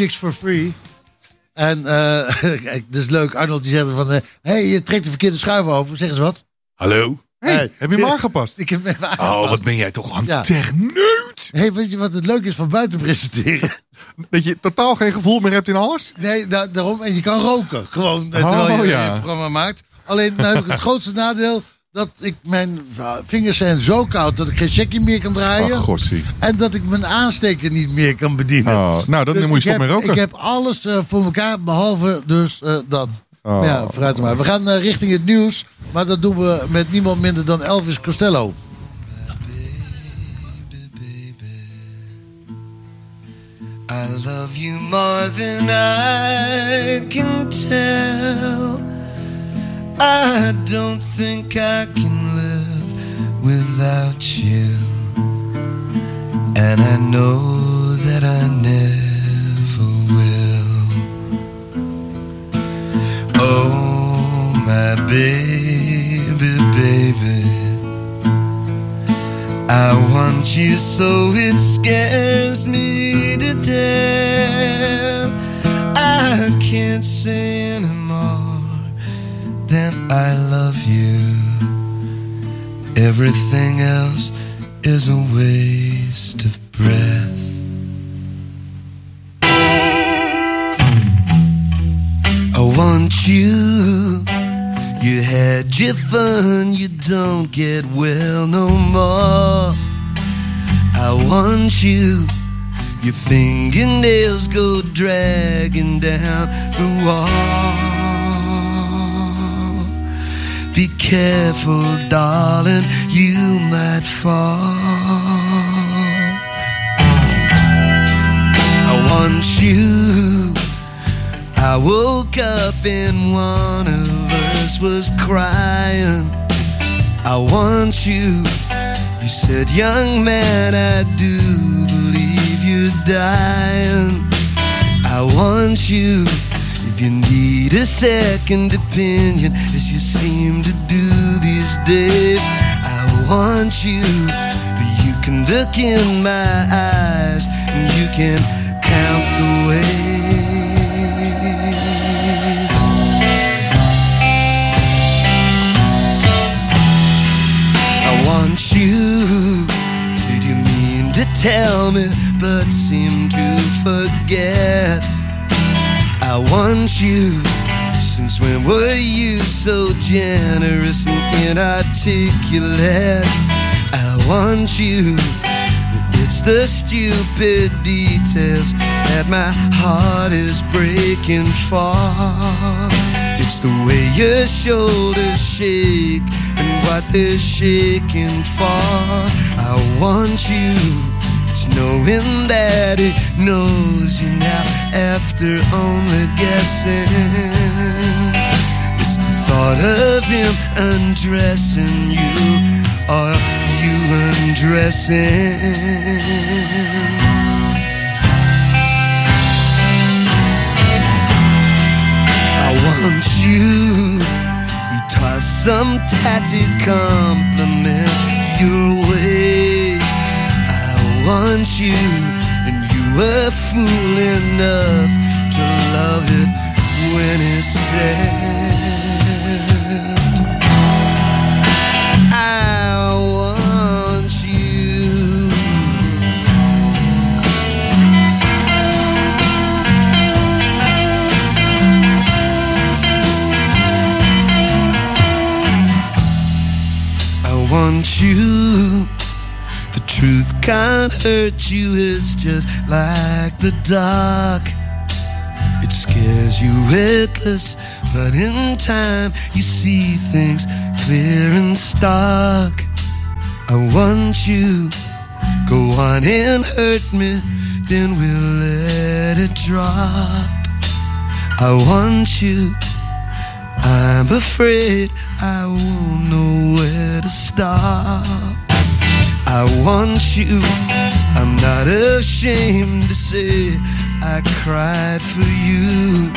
Chicks for free. En eh *laughs* kijk, dat is leuk. Arnold die zegt van... Hé, hey, je trekt de verkeerde schuif open. Zeg eens wat. Hallo? Hey, heb je hem aangepast? Ik heb hem even aangepast. Oh, wat ben jij toch een Ja. techneut? hey, weet je wat het leuk is van buiten presenteren? *laughs* Dat je totaal geen gevoel meer hebt in alles? Nee, da- daarom. En je kan roken. Gewoon eh, Oh, terwijl je ja. je programma maakt. Alleen nou heb ik het *laughs* grootste nadeel... dat ik mijn vingers zijn zo koud... dat ik geen checkie meer kan draaien. Ach. En dat ik mijn aansteker niet meer kan bedienen. Oh, nou, dan Dus moet je stoppen met roken. Ik heb alles eh, voor elkaar, behalve dus eh, dat. Oh. Ja, vooruit maar. We gaan eh, richting het nieuws. Maar dat doen we met niemand minder dan Elvis Costello. I love you more than I can tell. I don't think I can live without you. And I know that I never will. Oh, my baby, baby. I want you so it scares me to death. I can't say anymore I love you. Everything else is a waste of breath. I want you. You had your fun, you don't get well no more. I want you. Your fingernails go dragging down the wall. Careful, darling, you might fall. I want you. I woke up and one of us was crying. I want you. You said, young man, I do believe you're dying. I want you. You need a second opinion, as you seem to do these days, I want you. But You can look in my eyes and you can count the ways. I want you. Did you mean to tell me, but seem to forget? I want you. Since when were you so generous and inarticulate? I want you. It's the stupid details that my heart is breaking for. It's the way your shoulders shake and what they're shaking for. I want you. It's knowing that it knows you now after only guessing. It's the thought of him undressing you or you undressing. I want you. You toss some tatty compliment your way. I want you, and you were fool enough to love it when it's said. I want you. I want you. Truth can't hurt you, it's just like the dark. It scares you witless, but in time you see things clear and stark. I want you. Go on and hurt me, then we'll let it drop. I want you. I'm afraid I won't know where to stop. I want you. I'm not ashamed to say I cried for you.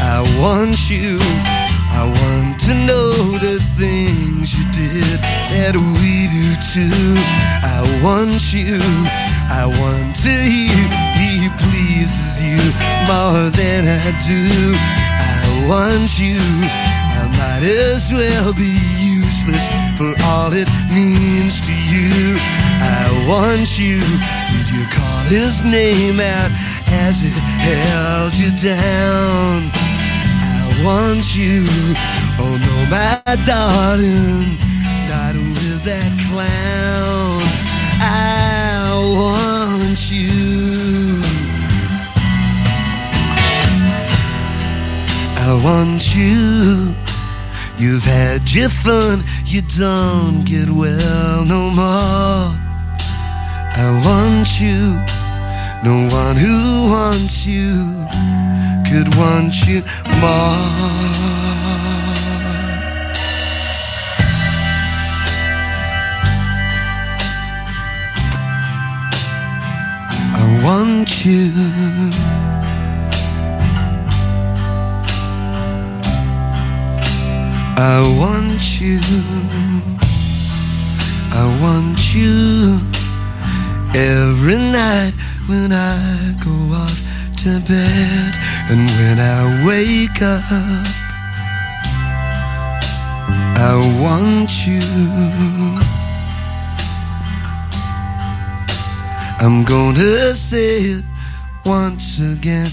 I want you. I want to know the things you did that we do too. I want you. I want to hear he pleases you more than I do. I want you. I might as well be for all it means to you. I want you. Did you call his name out as it held you down? I want you. Oh no, my darling, not with that clown. I want you. I want you. You've had your fun, you don't get well no more. I want you. No one who wants you could want you more. I want you. I want you. I want you every night when I go off to bed and when I wake up. I want you. I'm gonna say it once again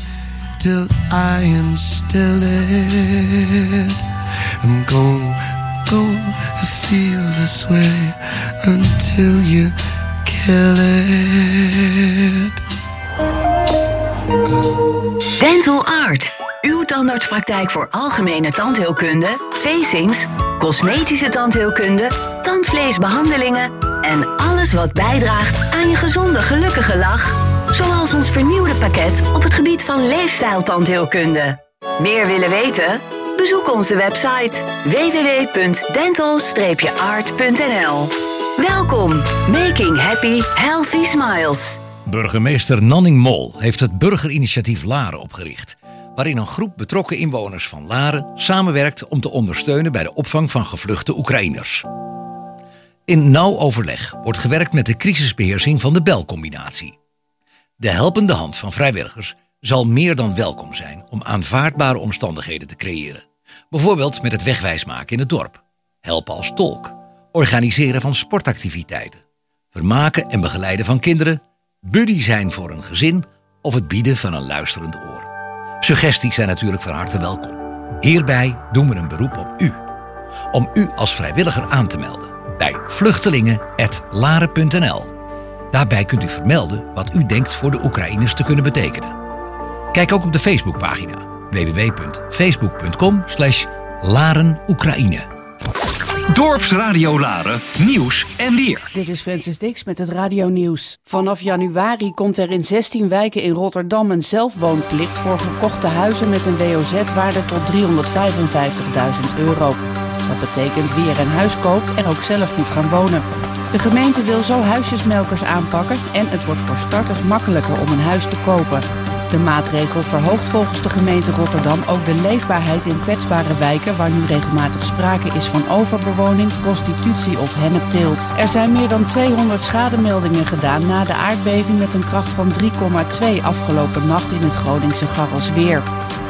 till I instill it. Going to feel this way until you kill it. Dental Art. Uw tandartspraktijk voor algemene tandheelkunde, facings, cosmetische tandheelkunde, tandvleesbehandelingen en alles wat bijdraagt aan je gezonde, gelukkige lach. Zoals ons vernieuwde pakket op het gebied van leefstijltandheelkunde. Meer willen weten? Bezoek onze website www.dental-art.nl. Welkom, making happy healthy smiles. Burgemeester Nanning Mol heeft het burgerinitiatief Laren opgericht, waarin een groep betrokken inwoners van Laren samenwerkt om te ondersteunen bij de opvang van gevluchte Oekraïners. In nauw overleg wordt gewerkt met de crisisbeheersing van de belcombinatie. De helpende hand van vrijwilligers zal meer dan welkom zijn om aanvaardbare omstandigheden te creëren. Bijvoorbeeld met het wegwijsmaken in het dorp, helpen als tolk, organiseren van sportactiviteiten, vermaken en begeleiden van kinderen, buddy zijn voor een gezin of het bieden van een luisterend oor. Suggesties zijn natuurlijk van harte welkom. Hierbij doen we een beroep op u. Om u als vrijwilliger aan te melden bij vluchtelingen.laren.nl. Daarbij kunt u vermelden wat u denkt voor de Oekraïners te kunnen betekenen. Kijk ook op de Facebookpagina www.facebook.com Laren Oekraïne. Dorpsradio Laren, nieuws en weer. Dit is Francis Dix met het Radio Nieuws. Vanaf januari komt er in 16 wijken in Rotterdam een zelfwoonplicht voor gekochte huizen met een WOZ-waarde tot 355.000 euro. Dat betekent wie er een huis koopt er ook zelf moet gaan wonen. De gemeente wil zo huisjesmelkers aanpakken en het wordt voor starters makkelijker om een huis te kopen. De maatregel verhoogt volgens de gemeente Rotterdam ook de leefbaarheid in kwetsbare wijken waar nu regelmatig sprake is van overbewoning, prostitutie of hennepteelt. Er zijn meer dan 200 schademeldingen gedaan na de aardbeving met een kracht van 3,2 afgelopen nacht in het Groningse Garrelsweer.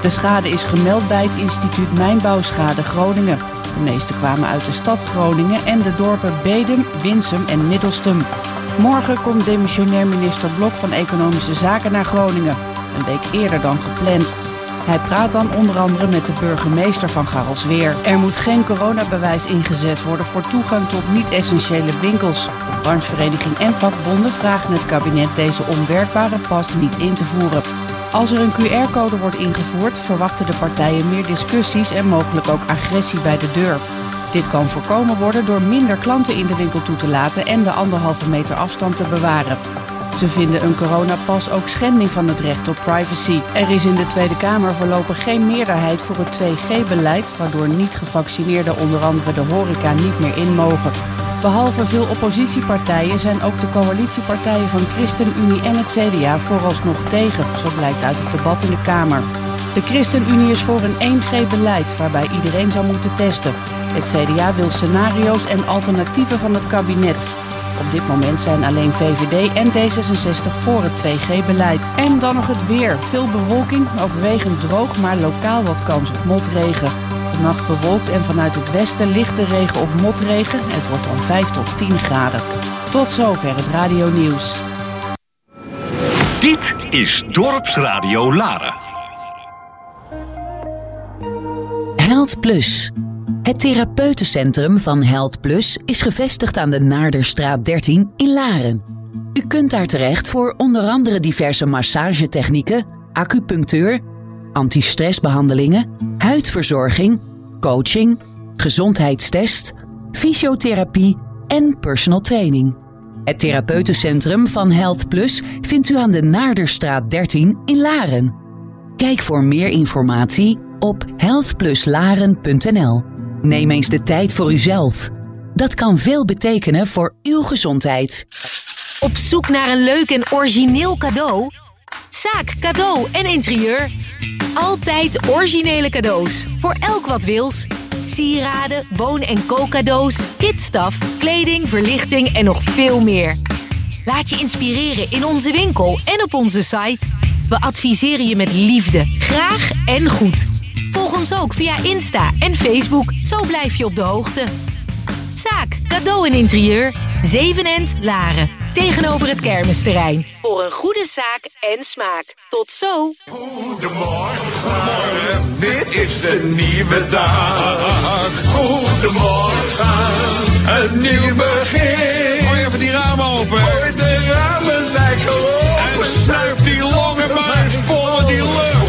De schade is gemeld bij het instituut Mijnbouwschade Groningen. De meeste kwamen uit de stad Groningen en de dorpen Bedum, Winsum en Middelstum. Morgen komt demissionair minister Blok van Economische Zaken naar Groningen. Een week eerder dan gepland. Hij praat dan onder andere met de burgemeester van Garrelsweer. Er moet geen coronabewijs ingezet worden voor toegang tot niet-essentiële winkels. De branchevereniging en vakbonden vragen het kabinet deze onwerkbare pas niet in te voeren. Als er een QR-code wordt ingevoerd, verwachten de partijen meer discussies en mogelijk ook agressie bij de deur. Dit kan voorkomen worden door minder klanten in de winkel toe te laten en de anderhalve meter afstand te bewaren. Ze vinden een coronapas ook schending van het recht op privacy. Er is in de Tweede Kamer voorlopig geen meerderheid voor het 2G-beleid, waardoor niet-gevaccineerden onder andere de horeca niet meer in mogen. Behalve veel oppositiepartijen zijn ook de coalitiepartijen van ChristenUnie en het CDA vooralsnog tegen, zo blijkt uit het debat in de Kamer. De ChristenUnie is voor een 1G-beleid waarbij iedereen zou moeten testen. Het CDA wil scenario's en alternatieven van het kabinet. Op dit moment zijn alleen VVD en D66 voor het 2G-beleid. En dan nog het weer. Veel bewolking, overwegend droog, maar lokaal wat kans op motregen. Vannacht bewolkt en vanuit het westen lichte regen of motregen. Het wordt dan 5 tot 10 graden. Tot zover het Radio Nieuws. Dit is Dorpsradio Laren. Held Plus. Het therapeutencentrum van Held Plus is gevestigd aan de Naarderstraat 13 in Laren. U kunt daar terecht voor onder andere diverse massagetechnieken, acupunctuur, antistressbehandelingen, huidverzorging, coaching, gezondheidstest, fysiotherapie en personal training. Het therapeutencentrum van Health Plus vindt u aan de Naarderstraat 13 in Laren. Kijk voor meer informatie op healthpluslaren.nl. Neem eens de tijd voor uzelf. Dat kan veel betekenen voor uw gezondheid. Op zoek naar een leuk en origineel cadeau? Zaak, cadeau en interieur. Altijd originele cadeaus. Voor elk wat wils. Sieraden, woon- en kookcadeaus, kitstaf, kleding, verlichting en nog veel meer. Laat je inspireren in onze winkel en op onze site. We adviseren je met liefde, graag en goed. Volg ons ook via Insta en Facebook, zo blijf je op de hoogte. Zaak, cadeau en interieur, Zevenend Laren. Tegenover het kermisterrein. Voor een goede zaak en smaak. Tot zo! Goedemorgen, dit is de nieuwe dag. Goedemorgen, een nieuw begin. Gooi even die ramen open. Gooi de ramen lekker open. En snuif maar eens vol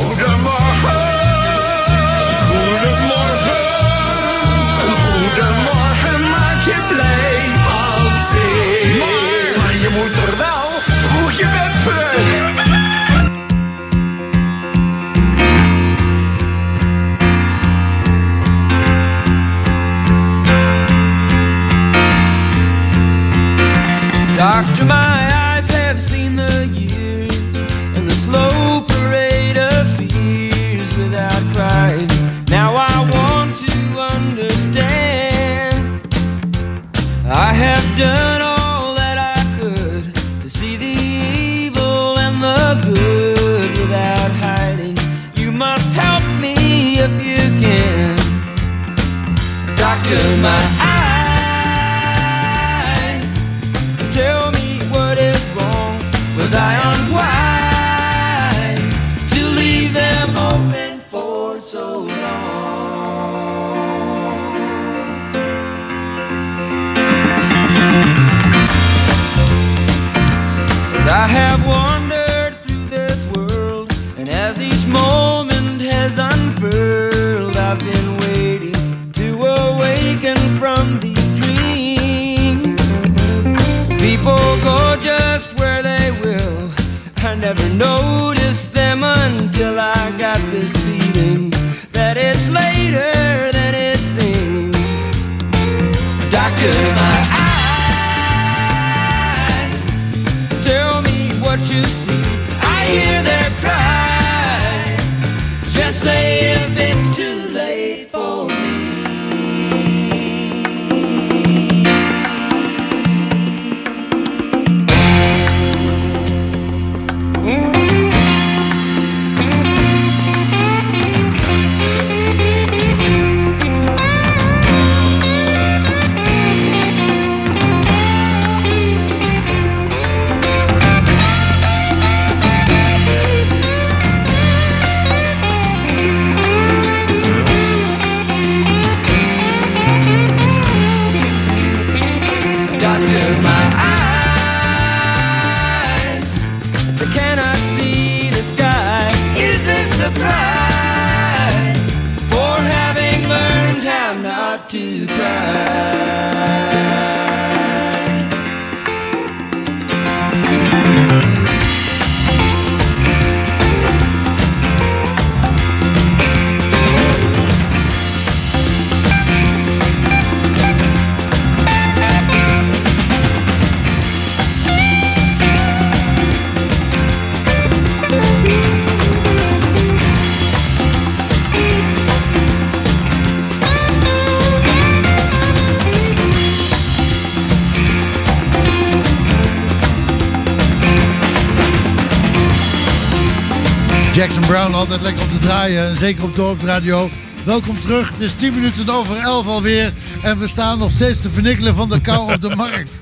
zeker op Dorpsradio. Welkom terug. Het is 10 minuten over 11 alweer. En we staan nog steeds te vernikkelen van de kou op de *laughs* markt.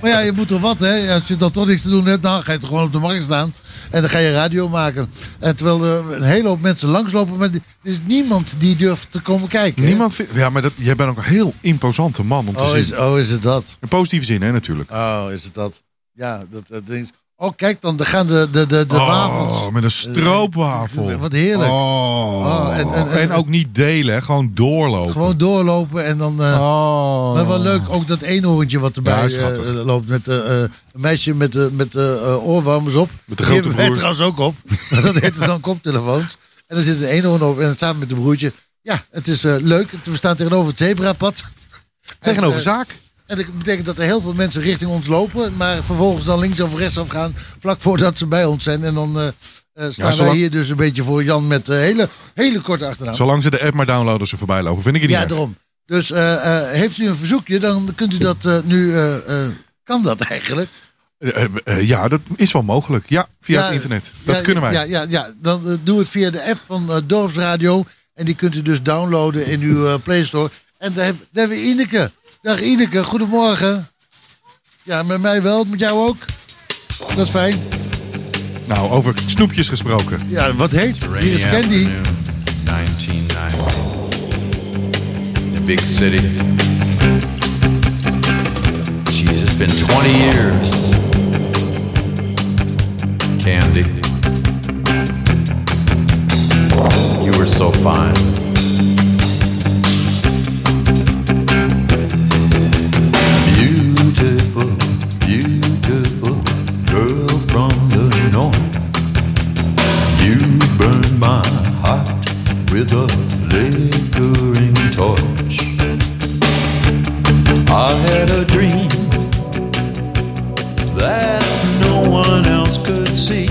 Maar ja, je moet toch wat, hè? Als je dan toch niks te doen hebt, dan ga je toch gewoon op de markt staan. En dan ga je radio maken. En terwijl er een hele hoop mensen langslopen, maar er is niemand die durft te komen kijken. hè? Niemand vindt... Ja, maar dat, jij bent ook een heel imposante man om te Oh zien. is, oh, is het dat? In positieve zin, hè, natuurlijk. Oh, is het dat? Ja, dat, dat ding is- Oh, kijk dan, gaan de, de, de, de Oh, wafels. met een stroopwafel. Wat heerlijk. Oh. Oh, en- en- en- ook niet delen, gewoon doorlopen. Gewoon doorlopen en dan. eh, Oh. Maar wel leuk, ook dat eenhoorntje wat erbij Ja, eh, eh, loopt. Met eh, eh, een meisje met, de met de eh, oorwarmers op. Met de grote broer. trouwens ook op. *laughs* dat heet dan koptelefoons. En dan zit een eenhoorn op en samen met een broertje. Ja, het is eh, leuk. We staan tegenover het zebrapad. Tegenover En, eh, zaak. En dat betekent dat er heel veel mensen richting ons lopen. Maar vervolgens dan links of rechts gaan. Vlak voordat ze bij ons zijn. En dan eh, eh, staan wij zolang- hier dus een beetje voor Jan met eh, hele, hele korte achternaam. Zolang ze de app maar downloaden als ze voorbij lopen, vind ik het niet Ja, daarom. Dus heeft u een verzoekje, dan kunt u dat nu... kan dat eigenlijk? Ja, dat is wel mogelijk. Ja, via Ja, het internet. Dat ja, kunnen wij. Ja, ja, ja. dan doe het via de app van Dorpsradio. En die kunt u dus downloaden in uw Play Store. En daar, heb- daar hebben we Ineke. Dag Ineke, goedemorgen. Ja, met mij wel, met jou ook. Dat is fijn. Nou, over snoepjes gesproken. Ja, wat heet? Hier is Candy. 1990. The big city. It's been 20 years. Candy. You were so fine. My heart with a flickering torch. I had a dream that no one else could see.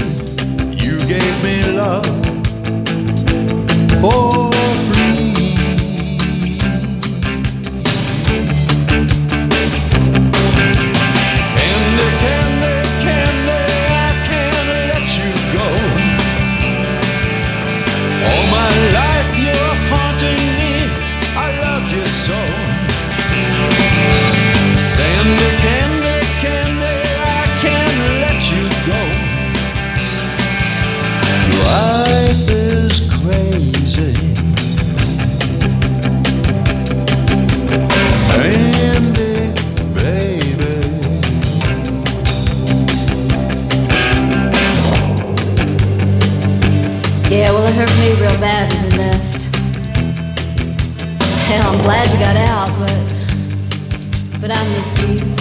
You gave me love for that left. Hell, I'm glad you got out, but but I miss you.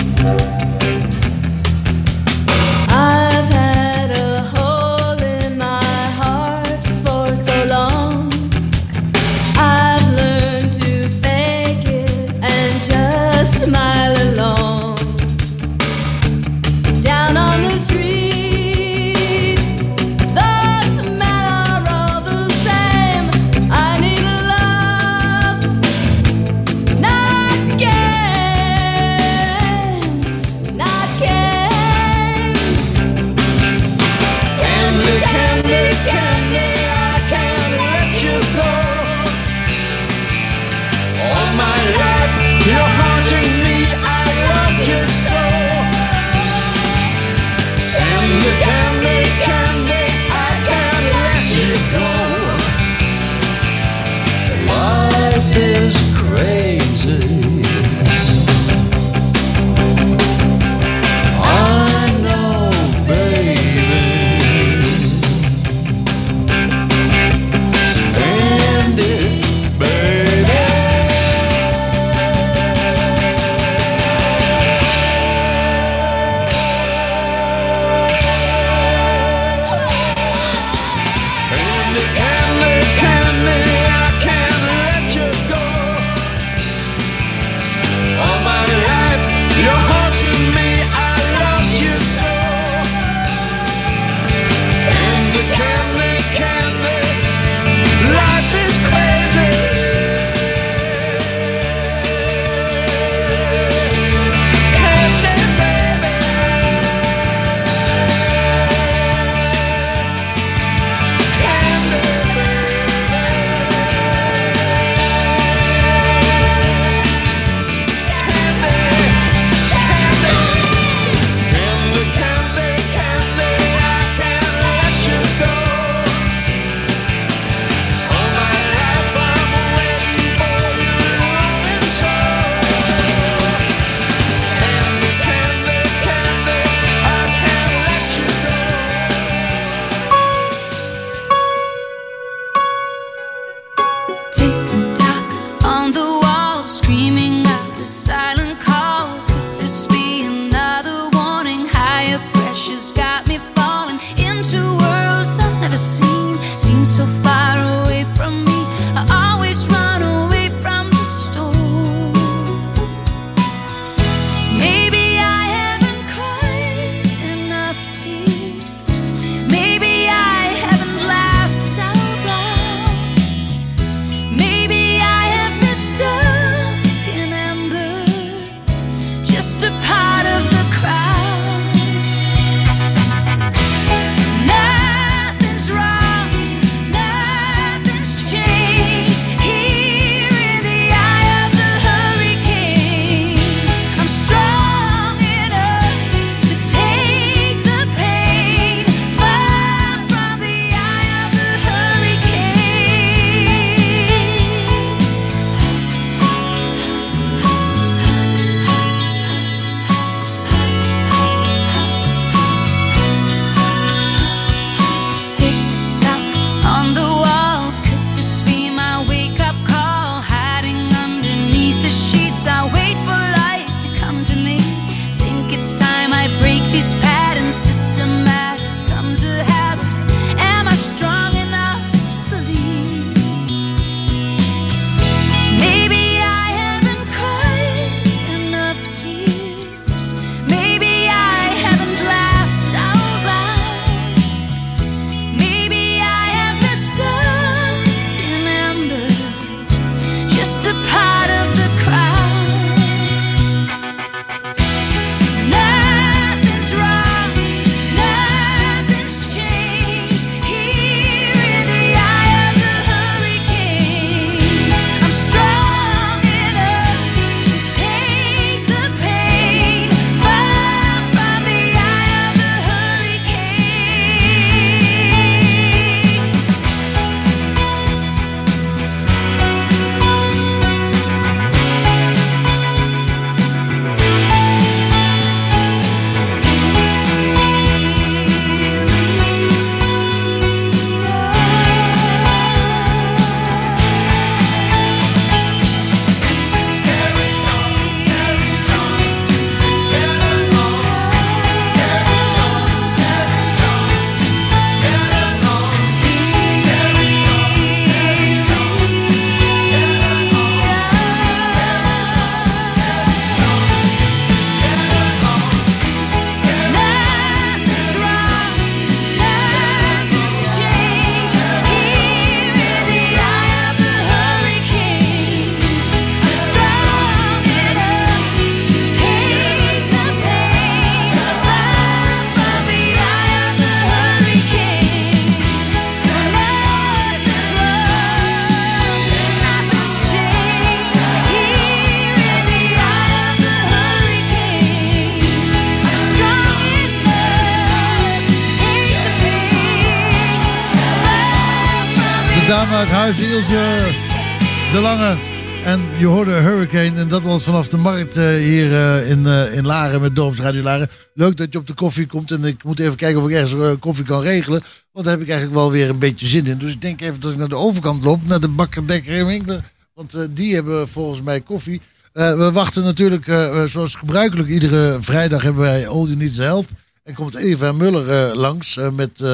De Lange. En je hoorde Hurricane en dat was vanaf de markt eh, hier eh, in, eh, in Laren met Dorpsradio Laren. Leuk dat je op de koffie komt en ik moet even kijken of ik ergens koffie kan regelen. Want daar heb ik eigenlijk wel weer een beetje zin in. Dus ik denk even dat ik naar de overkant loop, naar de Bakker Dekker Winkler. Want die hebben volgens mij koffie. We wachten natuurlijk, zoals gebruikelijk, iedere vrijdag hebben wij All You Need Help. En komt Eva Muller langs met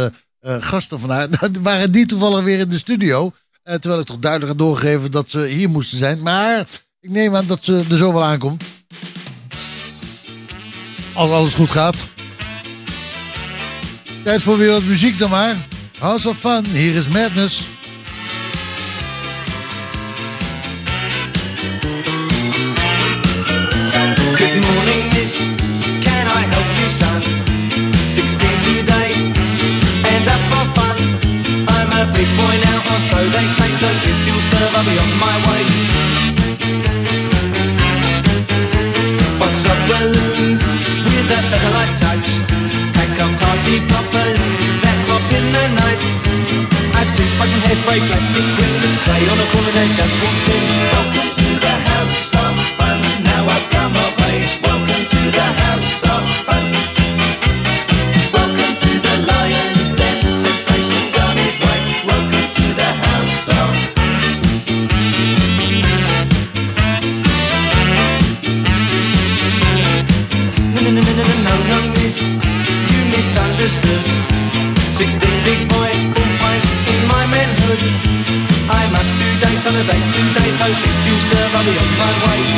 gasten van haar. *laughs* Waren die toevallig weer in de studio. Eh, terwijl ik toch duidelijk had doorgegeven dat ze hier moesten zijn. Maar ik neem aan dat ze er zo wel aankomt. Als alles goed gaat. Tijd voor weer wat muziek dan maar. House of Fun, hier is Madness. Good morning, miss. Can I help you, son? 16 today, and up for fun. I'm a big boy now. So if you'll serve, I'll be on my way. Box up balloons with a featherlight touch. Pack of party poppers that pop in the night. A toothbrush and hairspray, plastic ring clay on a corner just walked in. 16 big boy, full pint in my manhood. I'm up to date on the dates today, so if you serve, I'll be on my way.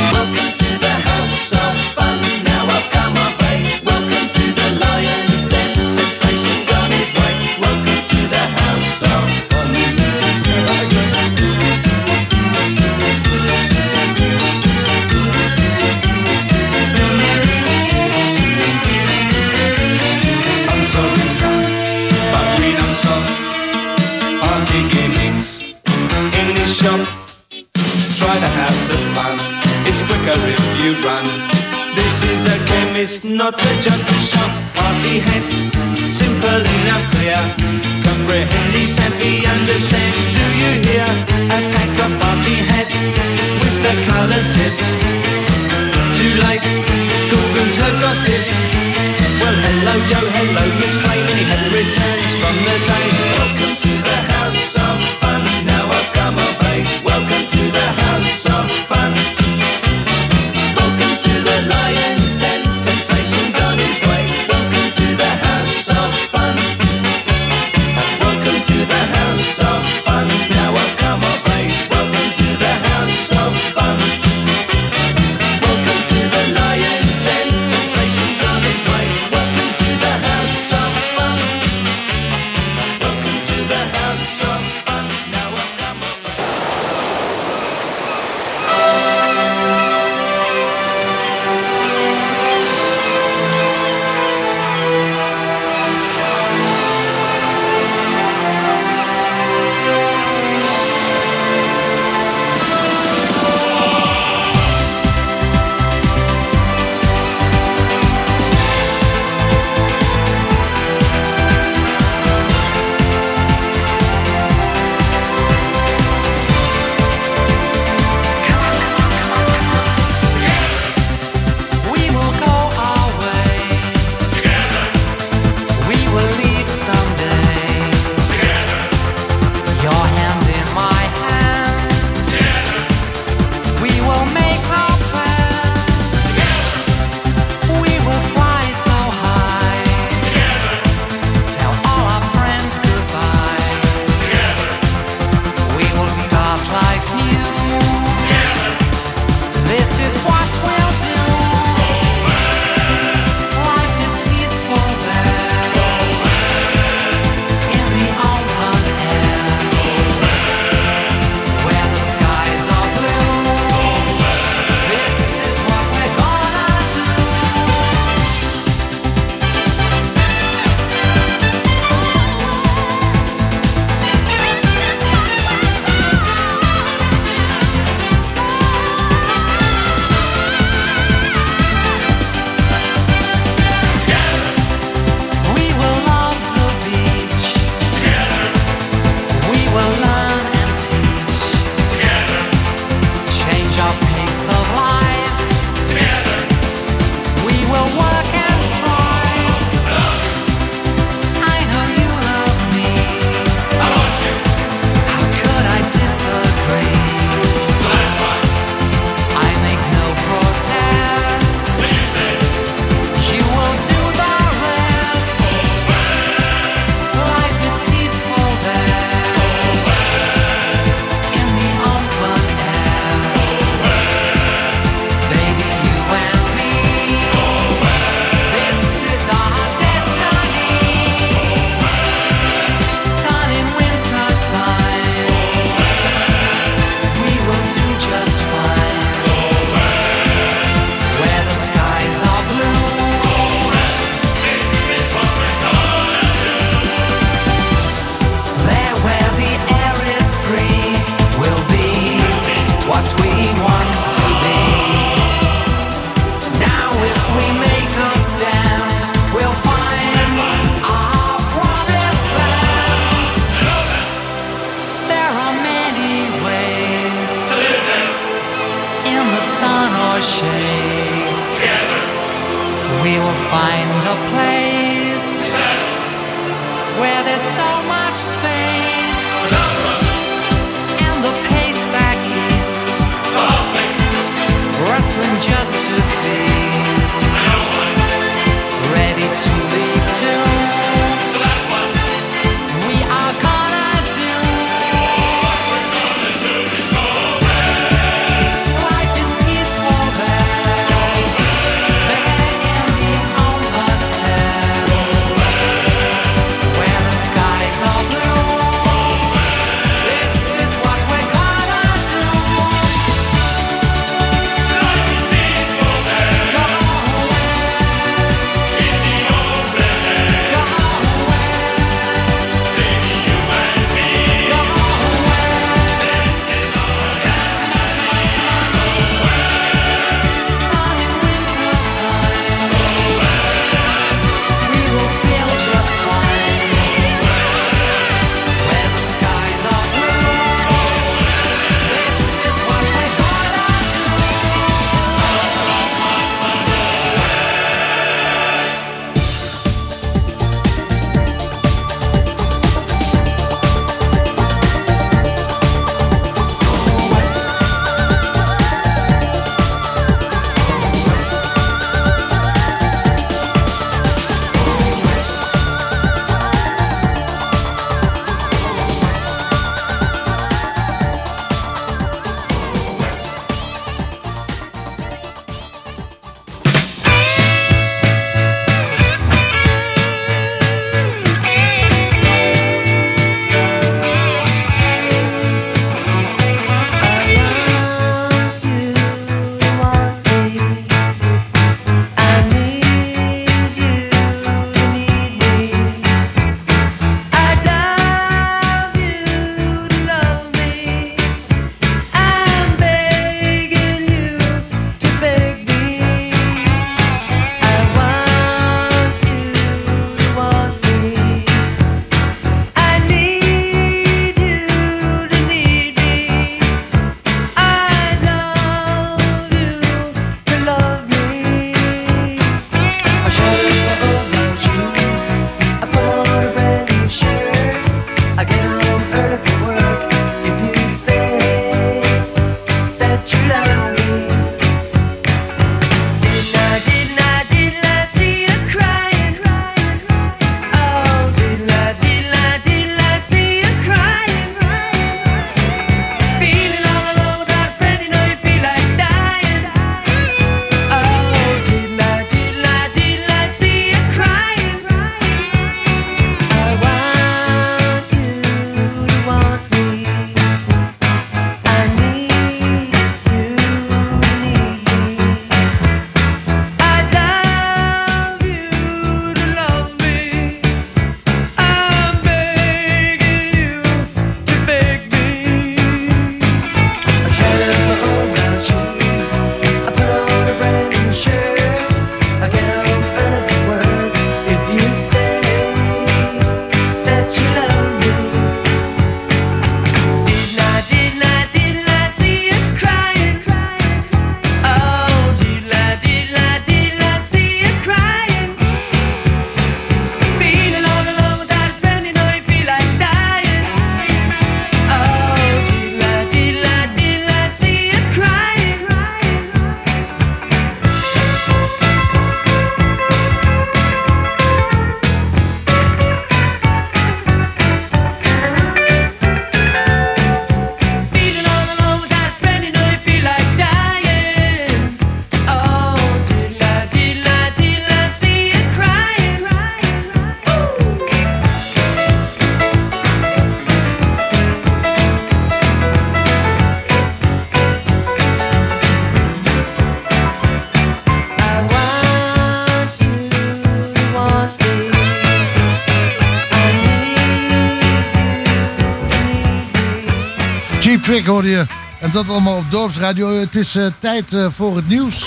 Trick hoorde je. En dat allemaal op Dorpsradio. Het is eh, tijd eh, voor het nieuws.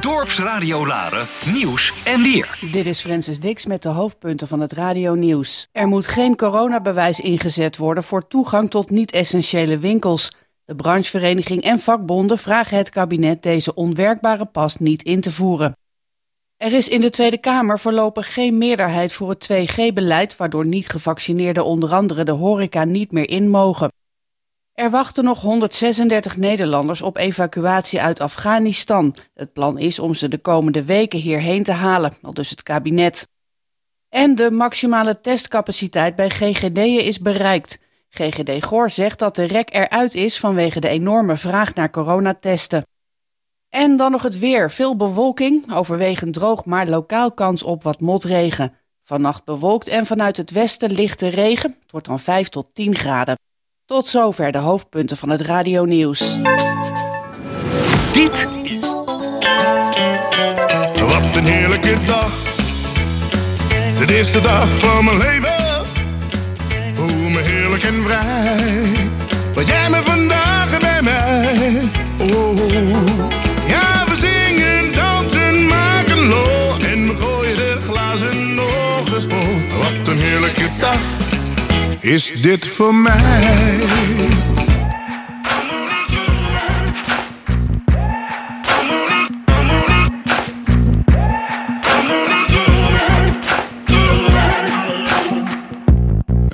Dorpsradio Laren, nieuws en weer. Dit is Francis Dix met de hoofdpunten van het Radio Nieuws. Er moet geen coronabewijs ingezet worden voor toegang tot niet-essentiële winkels. De branchevereniging en vakbonden vragen het kabinet deze onwerkbare pas niet in te voeren. Er is in de Tweede Kamer voorlopig geen meerderheid voor het 2G-beleid, waardoor niet-gevaccineerden onder andere de horeca niet meer in mogen. Er wachten nog 136 Nederlanders op evacuatie uit Afghanistan. Het plan is om ze de komende weken hierheen te halen, al dus het kabinet. En de maximale testcapaciteit bij GGD'en is bereikt. GGD Goor zegt dat de rek eruit is vanwege de enorme vraag naar coronatesten. En dan nog het weer. Veel bewolking, overwegend droog, maar lokaal kans op wat motregen. Vannacht bewolkt en vanuit het westen lichte regen. Het wordt dan 5 tot 10 graden. Tot zover de hoofdpunten van het Radio Nieuws. Dit Wat een heerlijke dag. De eerste dag van mijn leven. Voel me heerlijk en vrij. Wat jij me vandaag bij mij. Oh, ja, we zingen, dansen, maken lol. En we gooien de glazen nog eens vol. Wat een heerlijke dag. Is dit voor mij?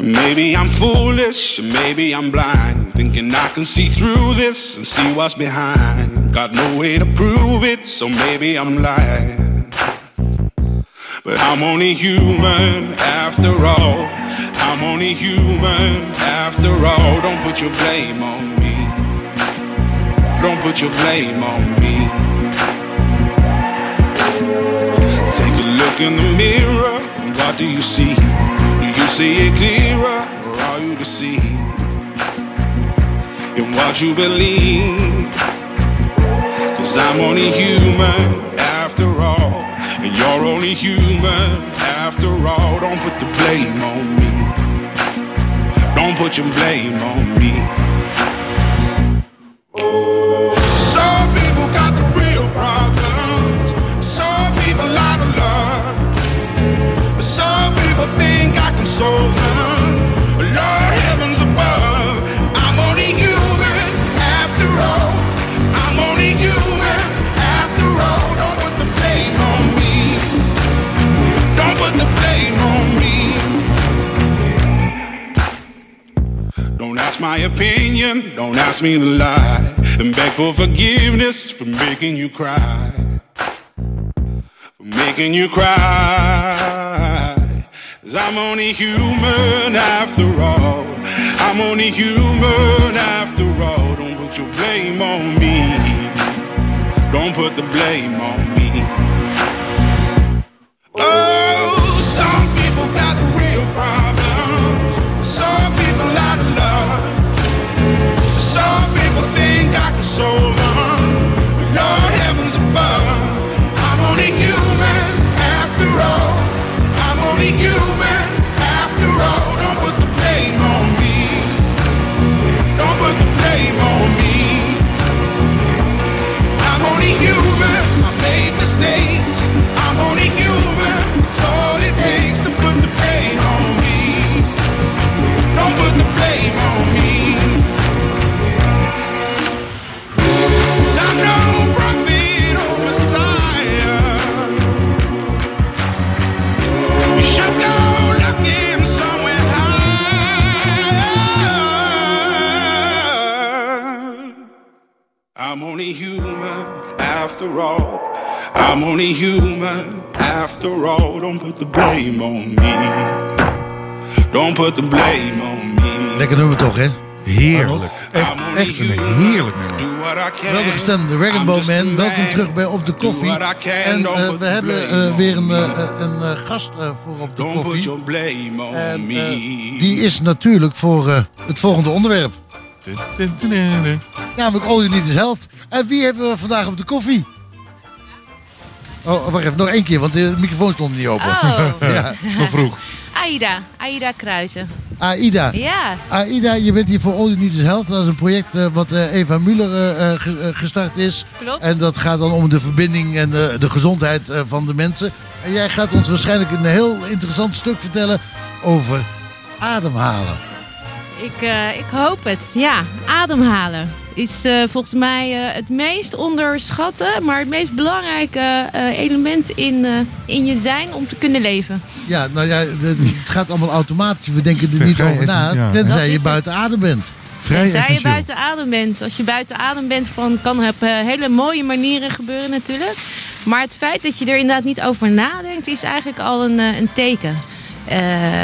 Maybe I'm foolish, maybe I'm blind. Thinking I can see through this and see what's behind. Got no way to prove it, so maybe I'm lying. But I'm only human after all. I'm only human after all. Don't put your blame on me. Don't put your blame on me. Take a look in the mirror. What do you see? Do you see it clearer or are you deceived in what you believe? Cause I'm only human after all, and you're only human after all. Don't put the blame on me. Don't put your blame on me. Some people got the real problems. Some people of love. Some people think I can solve Don't my opinion, don't ask me to lie. And beg for forgiveness for making you cry. For making you cry. Cause I'm only human after all. I'm only human after all. Don't put your blame on me. Don't put the blame on me. soul. I'm only human after all. Don't put the blame on me. Don't put the blame on me. Lekker nummer toch, hè? Heerlijk. Echt, echt een heerlijk nummer. Do what I can. Geweldige stem, de Rag Bone Man. Welkom terug bij Op de Koffie. En eh, we hebben eh, weer een, eh, een gast voor Op de Don't put Koffie. your blame on En, me. die is natuurlijk voor eh, het volgende onderwerp. Namelijk All You Need Is Health. En wie hebben we vandaag op de koffie? Oh, wacht even, nog één keer, want de microfoon stond niet open. Oh. *laughs* ja, nog vroeg. Aida, Aida Kruijzen. Aida. Ja. Aida, je bent hier voor All You Need Is Health. Dat is een project eh, wat eh, Eva Muller eh, ge- gestart is. Klopt. En dat gaat dan om de verbinding en de, de gezondheid eh, van de mensen. En jij gaat ons waarschijnlijk een heel interessant stuk vertellen over ademhalen. Ik, eh, ik hoop het. Ja, ademhalen is eh, volgens mij eh, het meest onderschatte, maar het meest belangrijke eh, element in, eh, in je zijn om te kunnen leven. Ja, nou ja, het gaat allemaal automatisch. We denken er niet Vrij over na, ja. tenzij je buiten adem bent. Tenzij je buiten adem bent. Als je buiten adem bent, van, kan het op hele mooie manieren gebeuren natuurlijk. Maar het feit dat je er inderdaad niet over nadenkt, is eigenlijk al een, een teken. Eh,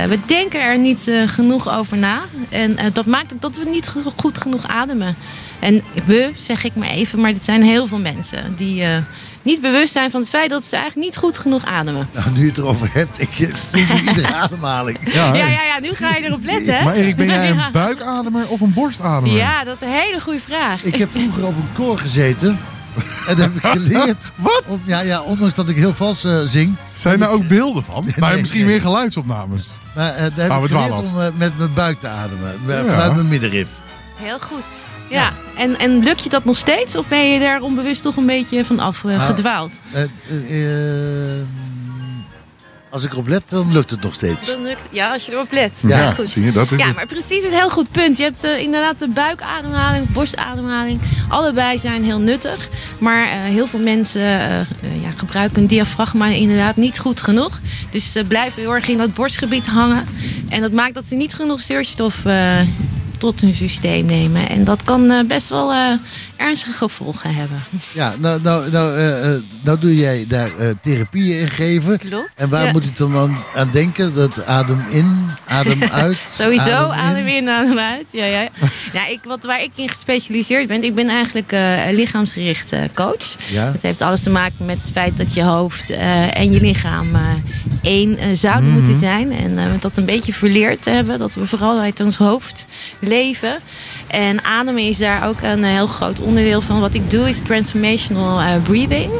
we denken er niet genoeg over na. En dat maakt dat we niet go- goed genoeg ademen. En we, zeg ik maar even, maar het zijn heel veel mensen die eh, niet bewust zijn van het feit dat ze eigenlijk niet goed genoeg ademen. Nou, nu je het erover hebt, ik eh, voel nu iedere *laughs* ademhaling. Ja, ja, ja, nu ga je erop letten. Maar Erik, ben jij *laughs* Ja. een buikademer of een borstademer? Ja, dat is een hele goede vraag. Ik heb vroeger op een koor gezeten. En daar heb ik geleerd. *laughs* Wat? ja, ja, ondanks dat ik heel vals eh, zing. Zijn daar ook beelden van? maar nee, misschien nee. meer geluidsopnames. Maar eh, daar heb we ik geleerd om met mijn buik te ademen. Ja. Vanuit mijn middenrif. Heel goed. Ja, En, en lukt je dat nog steeds? Of ben je daar onbewust toch een beetje van af eh, Nou, gedwaald? eh, eh, als ik erop let, dan lukt het nog steeds. Dan lukt, ja, als je erop let. Ja, goed. zie je, dat is ja, het. maar precies een heel goed punt. Je hebt inderdaad de buikademhaling, borstademhaling. Allebei zijn heel nuttig. Maar eh, heel veel mensen ja, gebruiken een diafragma inderdaad niet goed genoeg. Dus ze blijven heel erg in dat borstgebied hangen. En dat maakt dat ze niet genoeg zuurstof eh, tot hun systeem nemen. En dat kan eh, best wel eh, ernstige gevolgen hebben. Ja, nou, nou, nou, eh, nou doe jij daar therapieën in geven. Klopt, En waar ja. moet ik dan aan, aan denken? Dat adem in, adem *laughs* uit. Sowieso, adem in. adem in, adem uit. Ja, ja. ja, *laughs* ik, wat, waar ik in gespecialiseerd ben, ik ben eigenlijk lichaamsgericht eh, coach. Ja. Dat heeft alles te maken met het feit dat je hoofd en je lichaam één eh, zouden Mhm. moeten zijn. En eh, dat een beetje verleerd te hebben, dat we vooral uit ons hoofd leven. En ademen is daar ook een eh, heel groot onderdeel van. Wat ik doe is transformational breathing.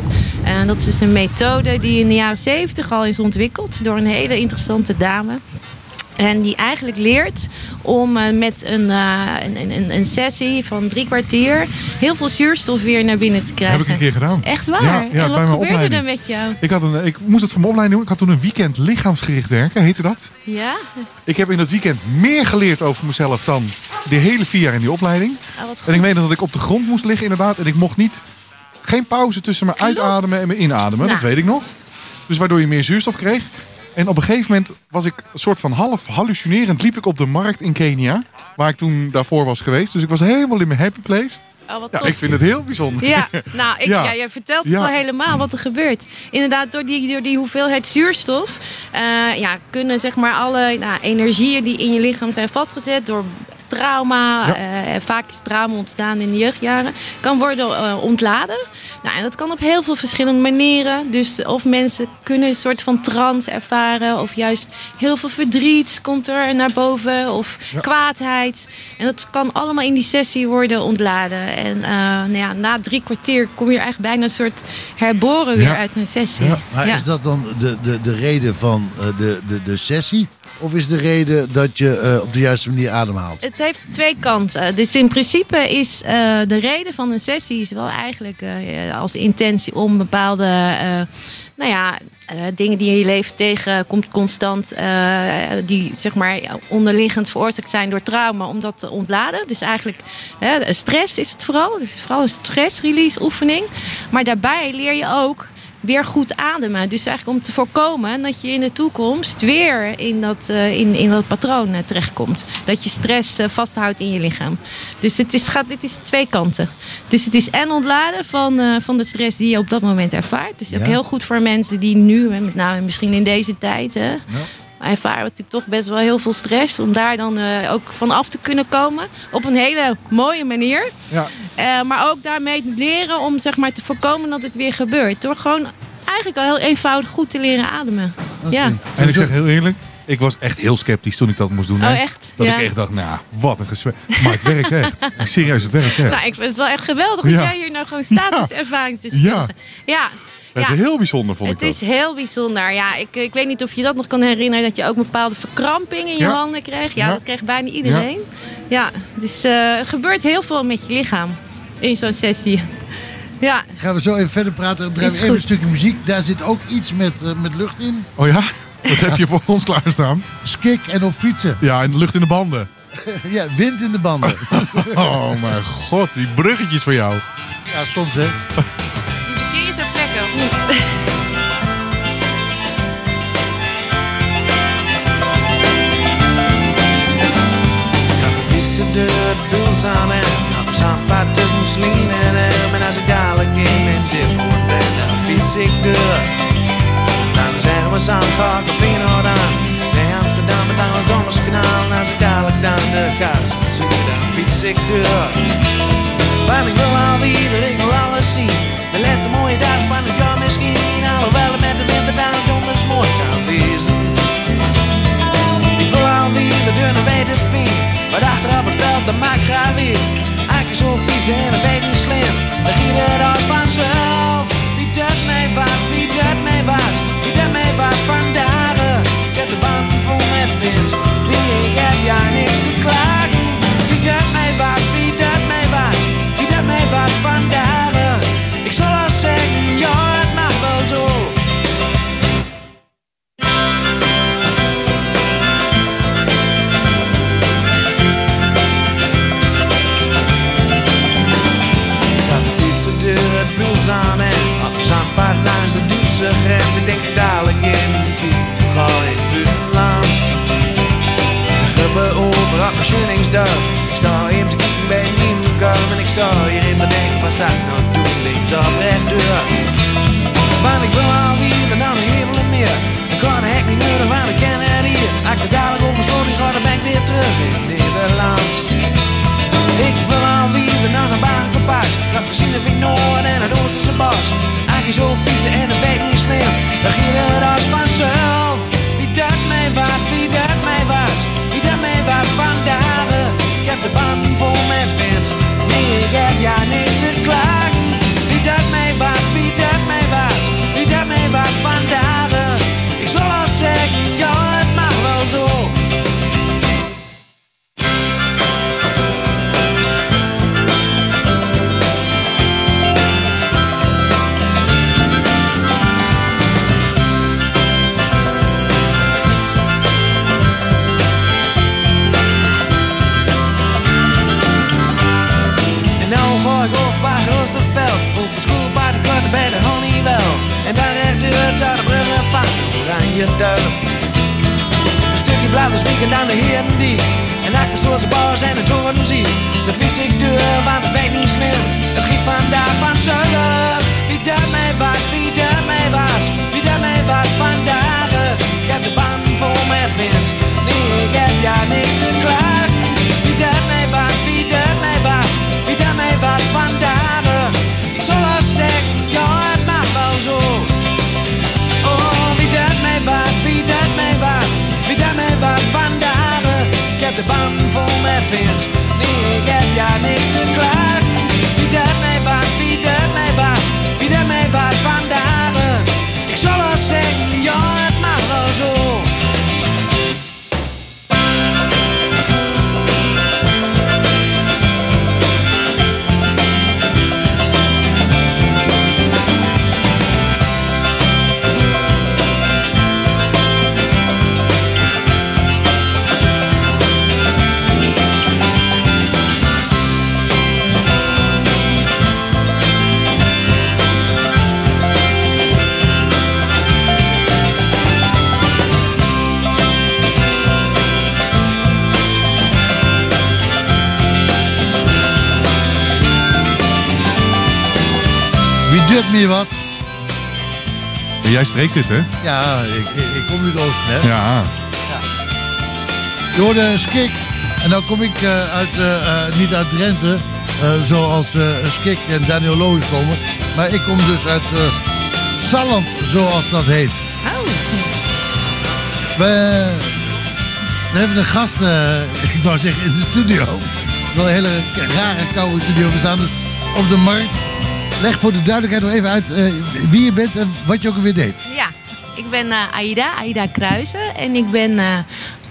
En dat is een methode die in de jaren 70 al is ontwikkeld door een hele interessante dame. En die eigenlijk leert om eh, met een, eh, een, een, een sessie van drie kwartier heel veel zuurstof weer naar binnen te krijgen. Heb ik een keer gedaan. Echt waar? Ja, ja, en wat gebeurde opleiding. er met jou? Ik, had een, ik moest het voor mijn opleiding doen. Ik had toen een weekend lichaamsgericht werken, heette dat. Ja? Ik heb in dat weekend meer geleerd over mezelf dan de hele vier jaar in die opleiding. Ah, En ik weet dat ik op de grond moest liggen inderdaad. En ik mocht niet, geen pauze tussen mijn uitademen en mijn inademen. Dat Nou. weet ik nog. Dus waardoor je meer zuurstof kreeg. En op een gegeven moment was ik een soort van half hallucinerend. Liep ik op de markt in Kenia. Waar ik toen daarvoor was geweest. Dus ik was helemaal in mijn happy place. Oh, Ja, ik vind het heel bijzonder. Ja, *laughs* nou, ik, ja. jij vertelt het Ja. al helemaal wat er gebeurt. Inderdaad, door die, door die hoeveelheid zuurstof eh, ja, kunnen zeg maar alle nou, energieën die in je lichaam zijn vastgezet door trauma, eh, vaak is trauma ontstaan in de jeugdjaren, kan worden eh, ontladen. Nou, en dat kan op heel veel verschillende manieren. Dus of mensen kunnen een soort van trance ervaren, of juist heel veel verdriet komt er naar boven, of kwaadheid. En dat kan allemaal in die sessie worden ontladen. En eh, nou ja, na drie kwartier kom je eigenlijk bijna een soort herboren weer Ja. uit een sessie. Maar Ja. is dat dan de, de, de reden van de, de, de sessie? Of is de reden dat je op de juiste manier ademhaalt? Het heeft twee kanten. Dus in principe is eh, de reden van een sessie is wel eigenlijk eh, als intentie om bepaalde eh, nou ja, dingen die in je leven tegenkomt constant, die zeg maar onderliggend veroorzaakt zijn door trauma, om dat te ontladen. Dus eigenlijk stress is het vooral. Dus vooral een stress-release oefening. Maar daarbij leer je ook weer goed ademen. Dus eigenlijk om te voorkomen dat je in de toekomst weer in dat, eh, in, in dat patroon eh, terechtkomt. Dat je stress eh, vasthoudt in je lichaam. Dus het is, gaat, dit is twee kanten. Dus het is en ontladen van, van de stress die je op dat moment ervaart. Dus ook Ja. heel goed voor mensen die nu, met name misschien in deze tijd... Hè, ervaren natuurlijk toch best wel heel veel stress. Om daar dan eh, ook van af te kunnen komen. Op een hele mooie manier. Ja. Eh, maar ook daarmee leren om zeg maar, te voorkomen dat het weer gebeurt. Door gewoon eigenlijk al heel eenvoudig goed te leren ademen. Ja. En ik zeg heel eerlijk, ik was echt heel sceptisch toen ik dat moest doen. Oh, echt? Dat Ja. ik echt dacht, nou, wat een gesprek. Maar het werkt echt. *laughs* Serieus, het werkt echt. Nou, ik vind het wel echt geweldig dat Ja. jij hier nou gewoon staat als ervaringsdeskundige. Ja. ja. Dat Ja. is heel bijzonder, vond ik Het dat. is heel bijzonder. Ja, ik, ik weet niet of je dat nog kan herinneren. Dat je ook een bepaalde verkramping in je Ja. handen kreeg. Ja, Ja. dat kreeg bijna iedereen. Ja, dus eh, er gebeurt heel veel met je lichaam in zo'n sessie. Ja, Gaan we zo even verder praten. Dan draaien Is we even een stukje muziek. Daar zit ook iets met, eh, met lucht in. Oh ja? Wat heb je voor ons klaarstaan? Skik en op fietsen. Ja, en de lucht in de banden. *laughs* ja, wind in de banden. *laughs* Oh mijn god, die bruggetjes van jou. ja, soms hè. *laughs* buls aan zandpad tussen Slien en Elm. En als ik dadelijk in mijn diphoort ben, dan fiets ik door. Dan zeggen we Zandvoort of Feyenoord aan. Nee, Amsterdam en dan het Donderskanaal. En als ik dadelijk dan de kaars zoek, dan fiets ik door. Want ik wil alweer, ik wil alles zien. De laatste mooie dag van het jaar misschien. Alhoewel Eigenlijk zo fietsen en dat weet niet slim. Dan giet het als vanzelf. Jij spreekt dit, hè? Ja, ik, ik, ik kom uit Oosten, hè? Ja. Je hoorde een skik. En dan kom ik eh, uit, eh, eh, niet uit Drenthe, eh, zoals eh Skik en Daniel Loos komen. Maar ik kom dus uit eh Salland, zoals dat heet. We, we hebben een gast, eh, *laughs* ik wou zeggen in de studio. Wel een hele rare koude studio. We staan dus op de markt. Leg voor de duidelijkheid nog even uit eh, wie je bent en wat je ook alweer deed. Ja, ik ben uh, Aida, Aida Kruijzen. En ik ben eh,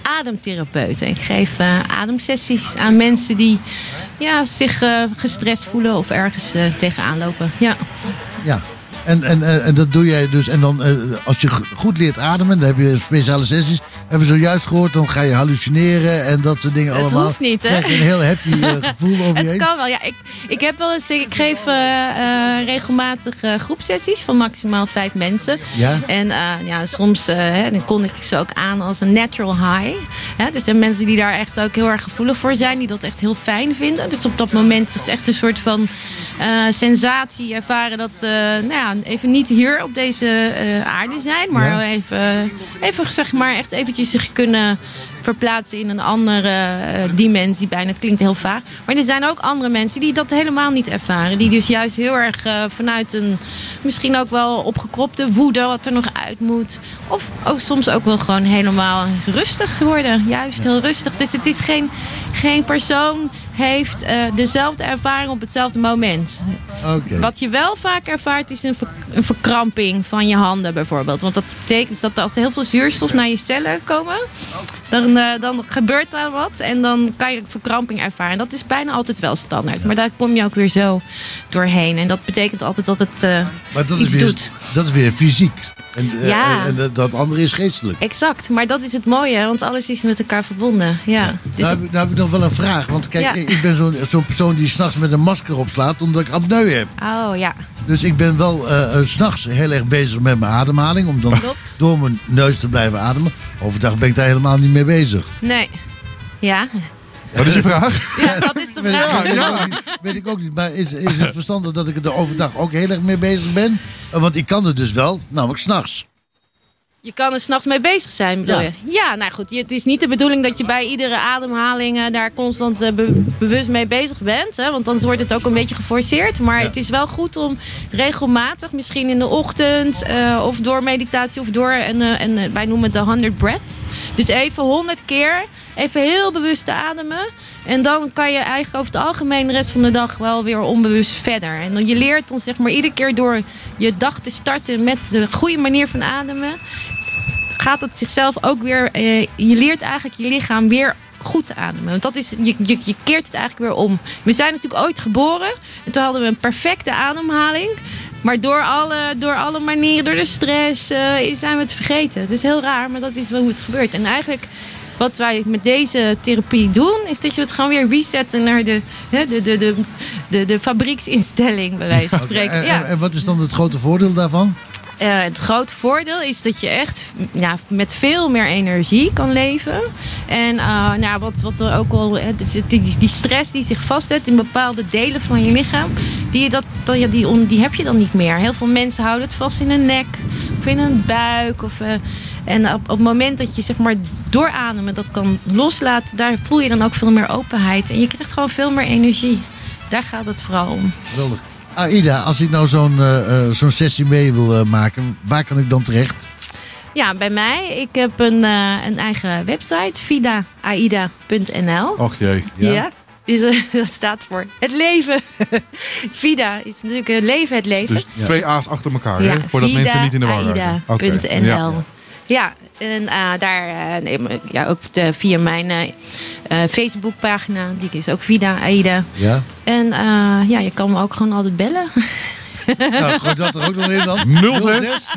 ademtherapeut. Ik geef ademsessies aan mensen die ja, zich gestrest voelen of ergens tegenaan lopen. Ja. ja. En, en, en dat doe jij dus. En dan als je goed leert ademen, dan heb je speciale sessies hebben we zojuist gehoord, dan ga je hallucineren en dat soort dingen allemaal. Het hoeft niet, hè? Krijg je een heel happy eh, gevoel over je Het kan wel, ja. Ik, ik heb wel eens, eh, ik geef eh, regelmatig groepsessies van maximaal vijf mensen. Ja? En ja, soms hè, dan kondig ik ze ook aan als een natural high. Ja, dus er zijn mensen die daar echt ook heel erg gevoelig voor zijn, die dat echt heel fijn vinden. Dus op dat moment is echt een soort van sensatie ervaren dat ze nou ja, even niet hier op deze aarde zijn, maar even, even zeg maar echt eventjes die zich kunnen verplaatsen in een andere eh, dimensie bijna. Het klinkt heel vaag. Maar er zijn ook andere mensen die dat helemaal niet ervaren. Die dus juist heel erg eh, vanuit een misschien ook wel opgekropte woede wat er nog uit moet. Of ook soms ook wel gewoon helemaal rustig worden. Juist heel rustig. Dus het is geen, geen persoon heeft eh, dezelfde ervaring op hetzelfde moment. Wat je wel vaak ervaart is een, een, verkramping van je handen bijvoorbeeld. Want dat betekent dat als er heel veel zuurstof naar je cellen komen, dan, eh, dan gebeurt daar wat en dan kan je verkramping ervaren. Dat is bijna altijd wel standaard. Maar daar kom je ook weer zo doorheen. En dat betekent altijd dat het eh, iets is weer, doet. Dat is weer fysiek. En, ja. en, dat andere is geestelijk. Exact, maar dat is het mooie, want alles is met elkaar verbonden. Ja. Dus nou, nou, heb ik nog wel een vraag. Want kijk, ik ben zo'n zo persoon die s'nachts met een masker opslaat omdat ik apneu heb. Oh ja. Dus ik ben wel s s'nachts heel erg bezig met mijn ademhaling. Om dan door mijn neus te blijven ademen. Overdag ben ik daar helemaal niet mee bezig. Nee. Ja. Wat is je vraag? Ja, wat is de *laughs* vraag. Ja, weet ik ook niet. Maar is, is het verstandig dat ik er overdag ook heel erg mee bezig ben? Want ik kan het dus wel, namelijk s'nachts. Je kan er s'nachts mee bezig zijn, bedoel ja. je? Ja, nou goed. Het is niet de bedoeling dat je bij iedere ademhaling eh, daar constant eh, bewust mee bezig bent. Hè, want dan wordt het ook een beetje geforceerd. Maar het is wel goed om regelmatig, misschien in de ochtend eh, of door meditatie of door, en, en wij noemen het de 100 breaths. Dus even 100 keer, even heel bewust te ademen. En dan kan je eigenlijk over het algemeen de rest van de dag wel weer onbewust verder. En dan je leert dan zeg maar iedere keer door je dag te starten met de goede manier van ademen gaat het zichzelf ook weer. Eh, je leert eigenlijk je lichaam weer goed te ademen. Want dat is, je, je, je, keert het eigenlijk weer om. We zijn natuurlijk ooit geboren. En toen hadden we een perfecte ademhaling. Maar door alle, door alle manieren, door de stress, eh, zijn we het vergeten. Het is heel raar, maar dat is wel hoe het gebeurt. En eigenlijk wat wij met deze therapie doen, is dat je het gewoon weer resetten naar de, de, de, de, de, de fabrieksinstelling, bij wijze van spreken. En, wat is dan het grote voordeel daarvan? Eh, het grote voordeel is dat je echt ja, met veel meer energie kan leven. En eh, nou, wat, wat er ook al, eh, die, die, die, stress die zich vastzet in bepaalde delen van je lichaam, die, dat, ja, die, die heb je dan niet meer. Heel veel mensen houden het vast in hun nek of in hun buik. Of, en op, het moment dat je zeg maar doorademen dat kan loslaten, daar voel je dan ook veel meer openheid. En je krijgt gewoon veel meer energie. Daar gaat het vooral om. Geweldig. Aida, als ik nou zo'n eh, eh, zo'n sessie mee wil eh, maken, waar kan ik dan terecht? Ja, bij mij. Ik heb een, een eigen website, vidaaida.nl. Och jee. Ja. ja. Is, *laughs* dat staat voor het leven. *laughs* Vida is natuurlijk leven, het dus leven. Dus twee A's achter elkaar, ja, dat voordat mensen niet in de war raken. Okay. Ja, en uh, daar, uh, nee, ja, ook de, via mijn uh, Facebookpagina, die is ook Vida Aida. Ja. En ja, je kan me ook gewoon altijd bellen. Nou, gooi dat er ook nog in dan. *laughs* 06. 06.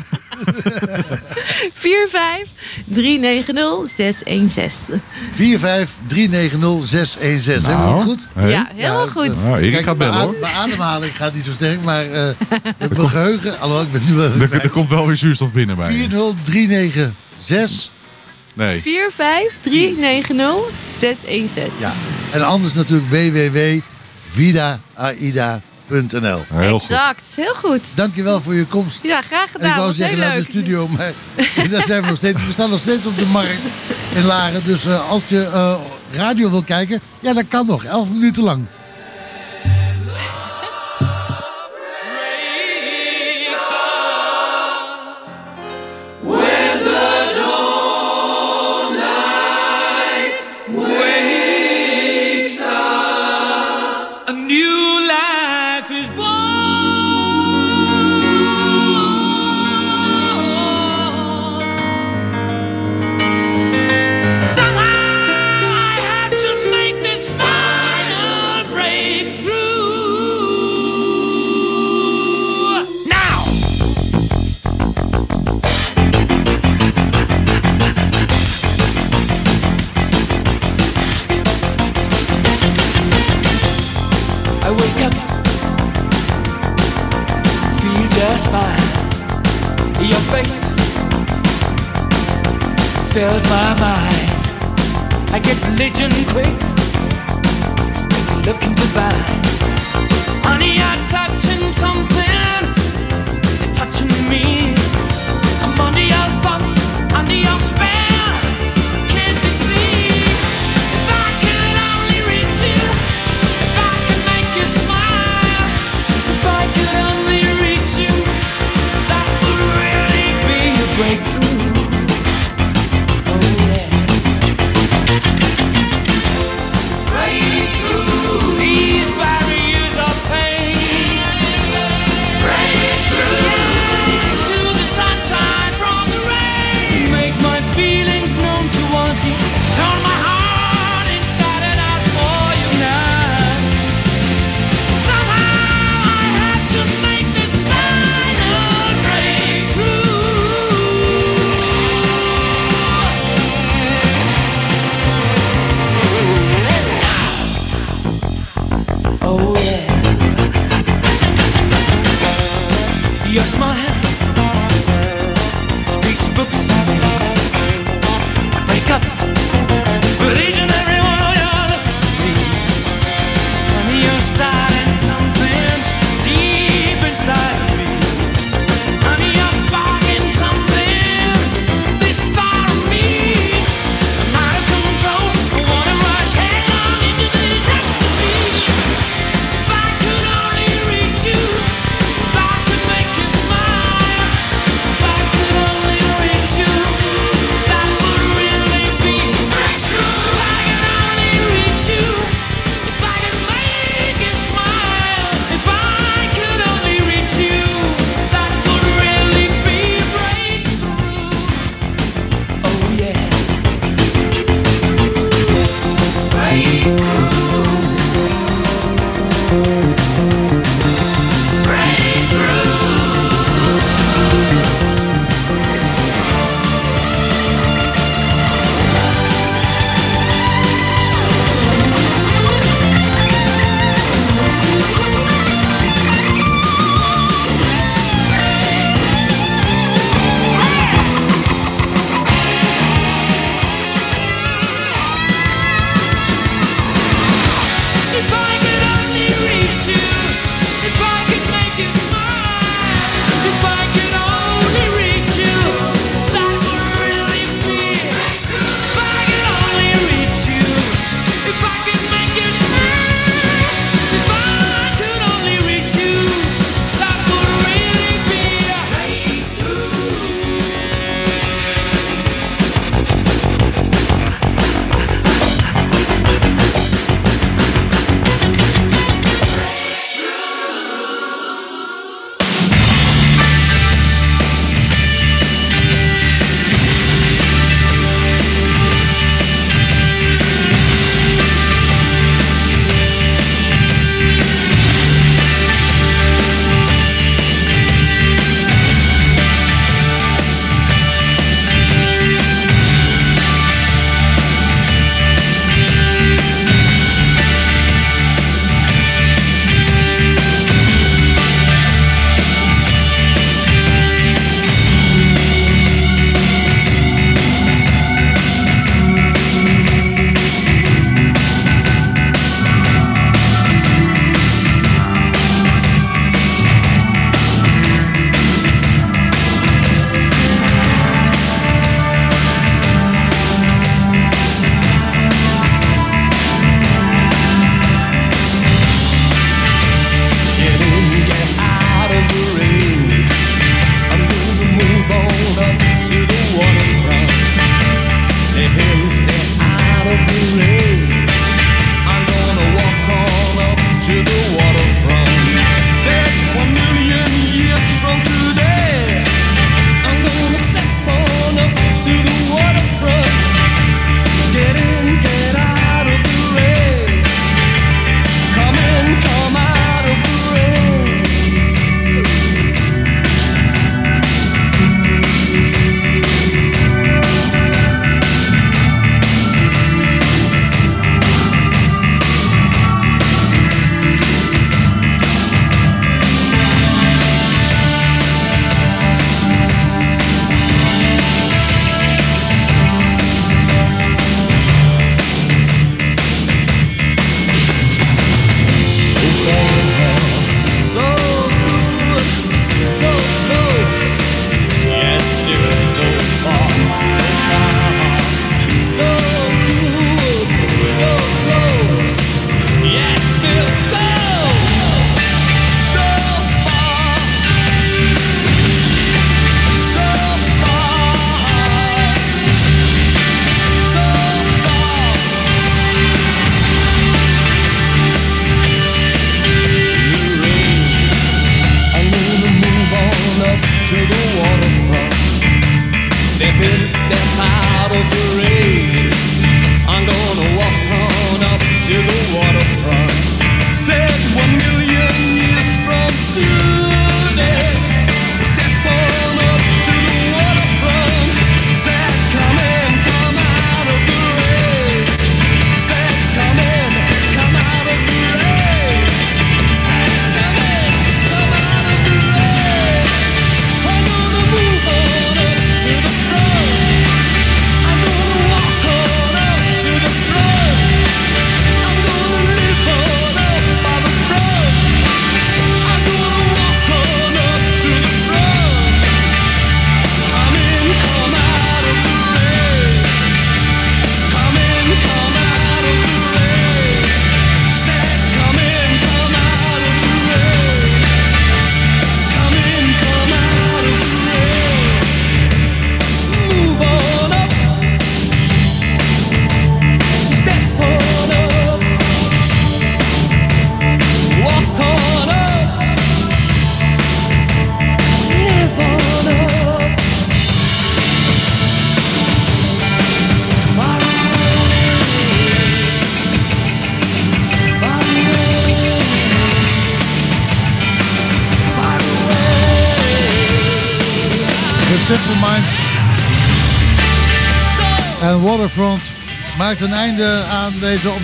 45 390 616. 45 390 616. Hebben we het goed? Ja, heel ja, goed. Ik ga bellen hoor. Mijn ademhaling gaat niet zo sterk, maar *laughs* uh, ik mijn geheugen. Alhoewel, ik nu. Er, komt wel weer zuurstof binnen bij. 40396. Nee. 45 390 616. Ja. En anders natuurlijk www.vidaaida.com. Heel exact, goed. heel goed. Dankjewel voor je komst. Ja, graag gedaan. Ik wou zeggen naar de studio, maar *laughs* we, staan nog steeds op de markt in Laren. Dus eh, als je eh, radio wil kijken, ja, dat kan nog. Elf minuten lang. flash. Your face fills my mind. I get religion quick as you look into mine. Honey, I'm touching something. You're touching me. I'm under your bum, under your.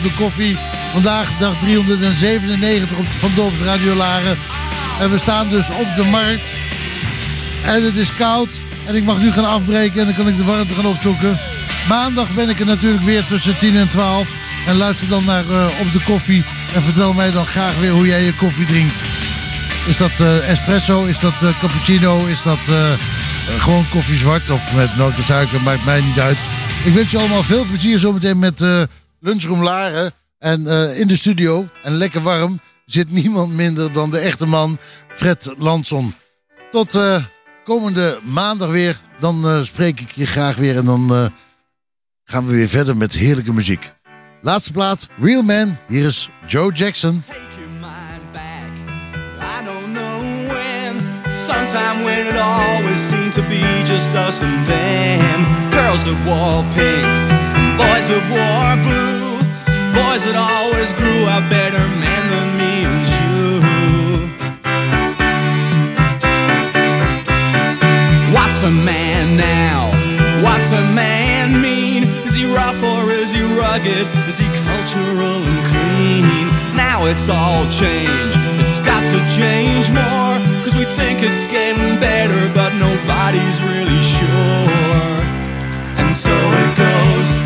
De koffie. Vandaag dag 397 op, van Dorps Radio Laren. En we staan dus op de markt. En het is koud. En ik mag nu gaan afbreken en dan kan ik de warmte gaan opzoeken. Maandag ben ik er natuurlijk weer tussen 10 en 12. En luister dan naar eh, Op de Koffie. En vertel mij dan graag weer hoe jij je koffie drinkt. Is dat eh, espresso? Is dat eh, cappuccino? Is dat gewoon koffie zwart of met melk en suiker? Maakt mij niet uit. Ik wens je allemaal veel plezier zometeen met Lunchroom Laren. En eh, in de studio, en lekker warm, zit *laughs* niemand minder dan de echte man Fred Lanson. Tot eh, komende maandag weer. Dan eh, spreek ik je graag weer en dan gaan we weer verder met heerlijke muziek. Laatste plaat, Real Man. Hier is Joe Jackson. Sometime when it always seemed to be just us and them. Girls that boys that wore blue. Boys that always grew up better men than me and you. What's a man now? What's a man mean? Is he rough or is he rugged? Is he cultural and clean? Now it's all changed. It's got to change more. Cause we think it's getting better, but nobody's really sure. And so it goes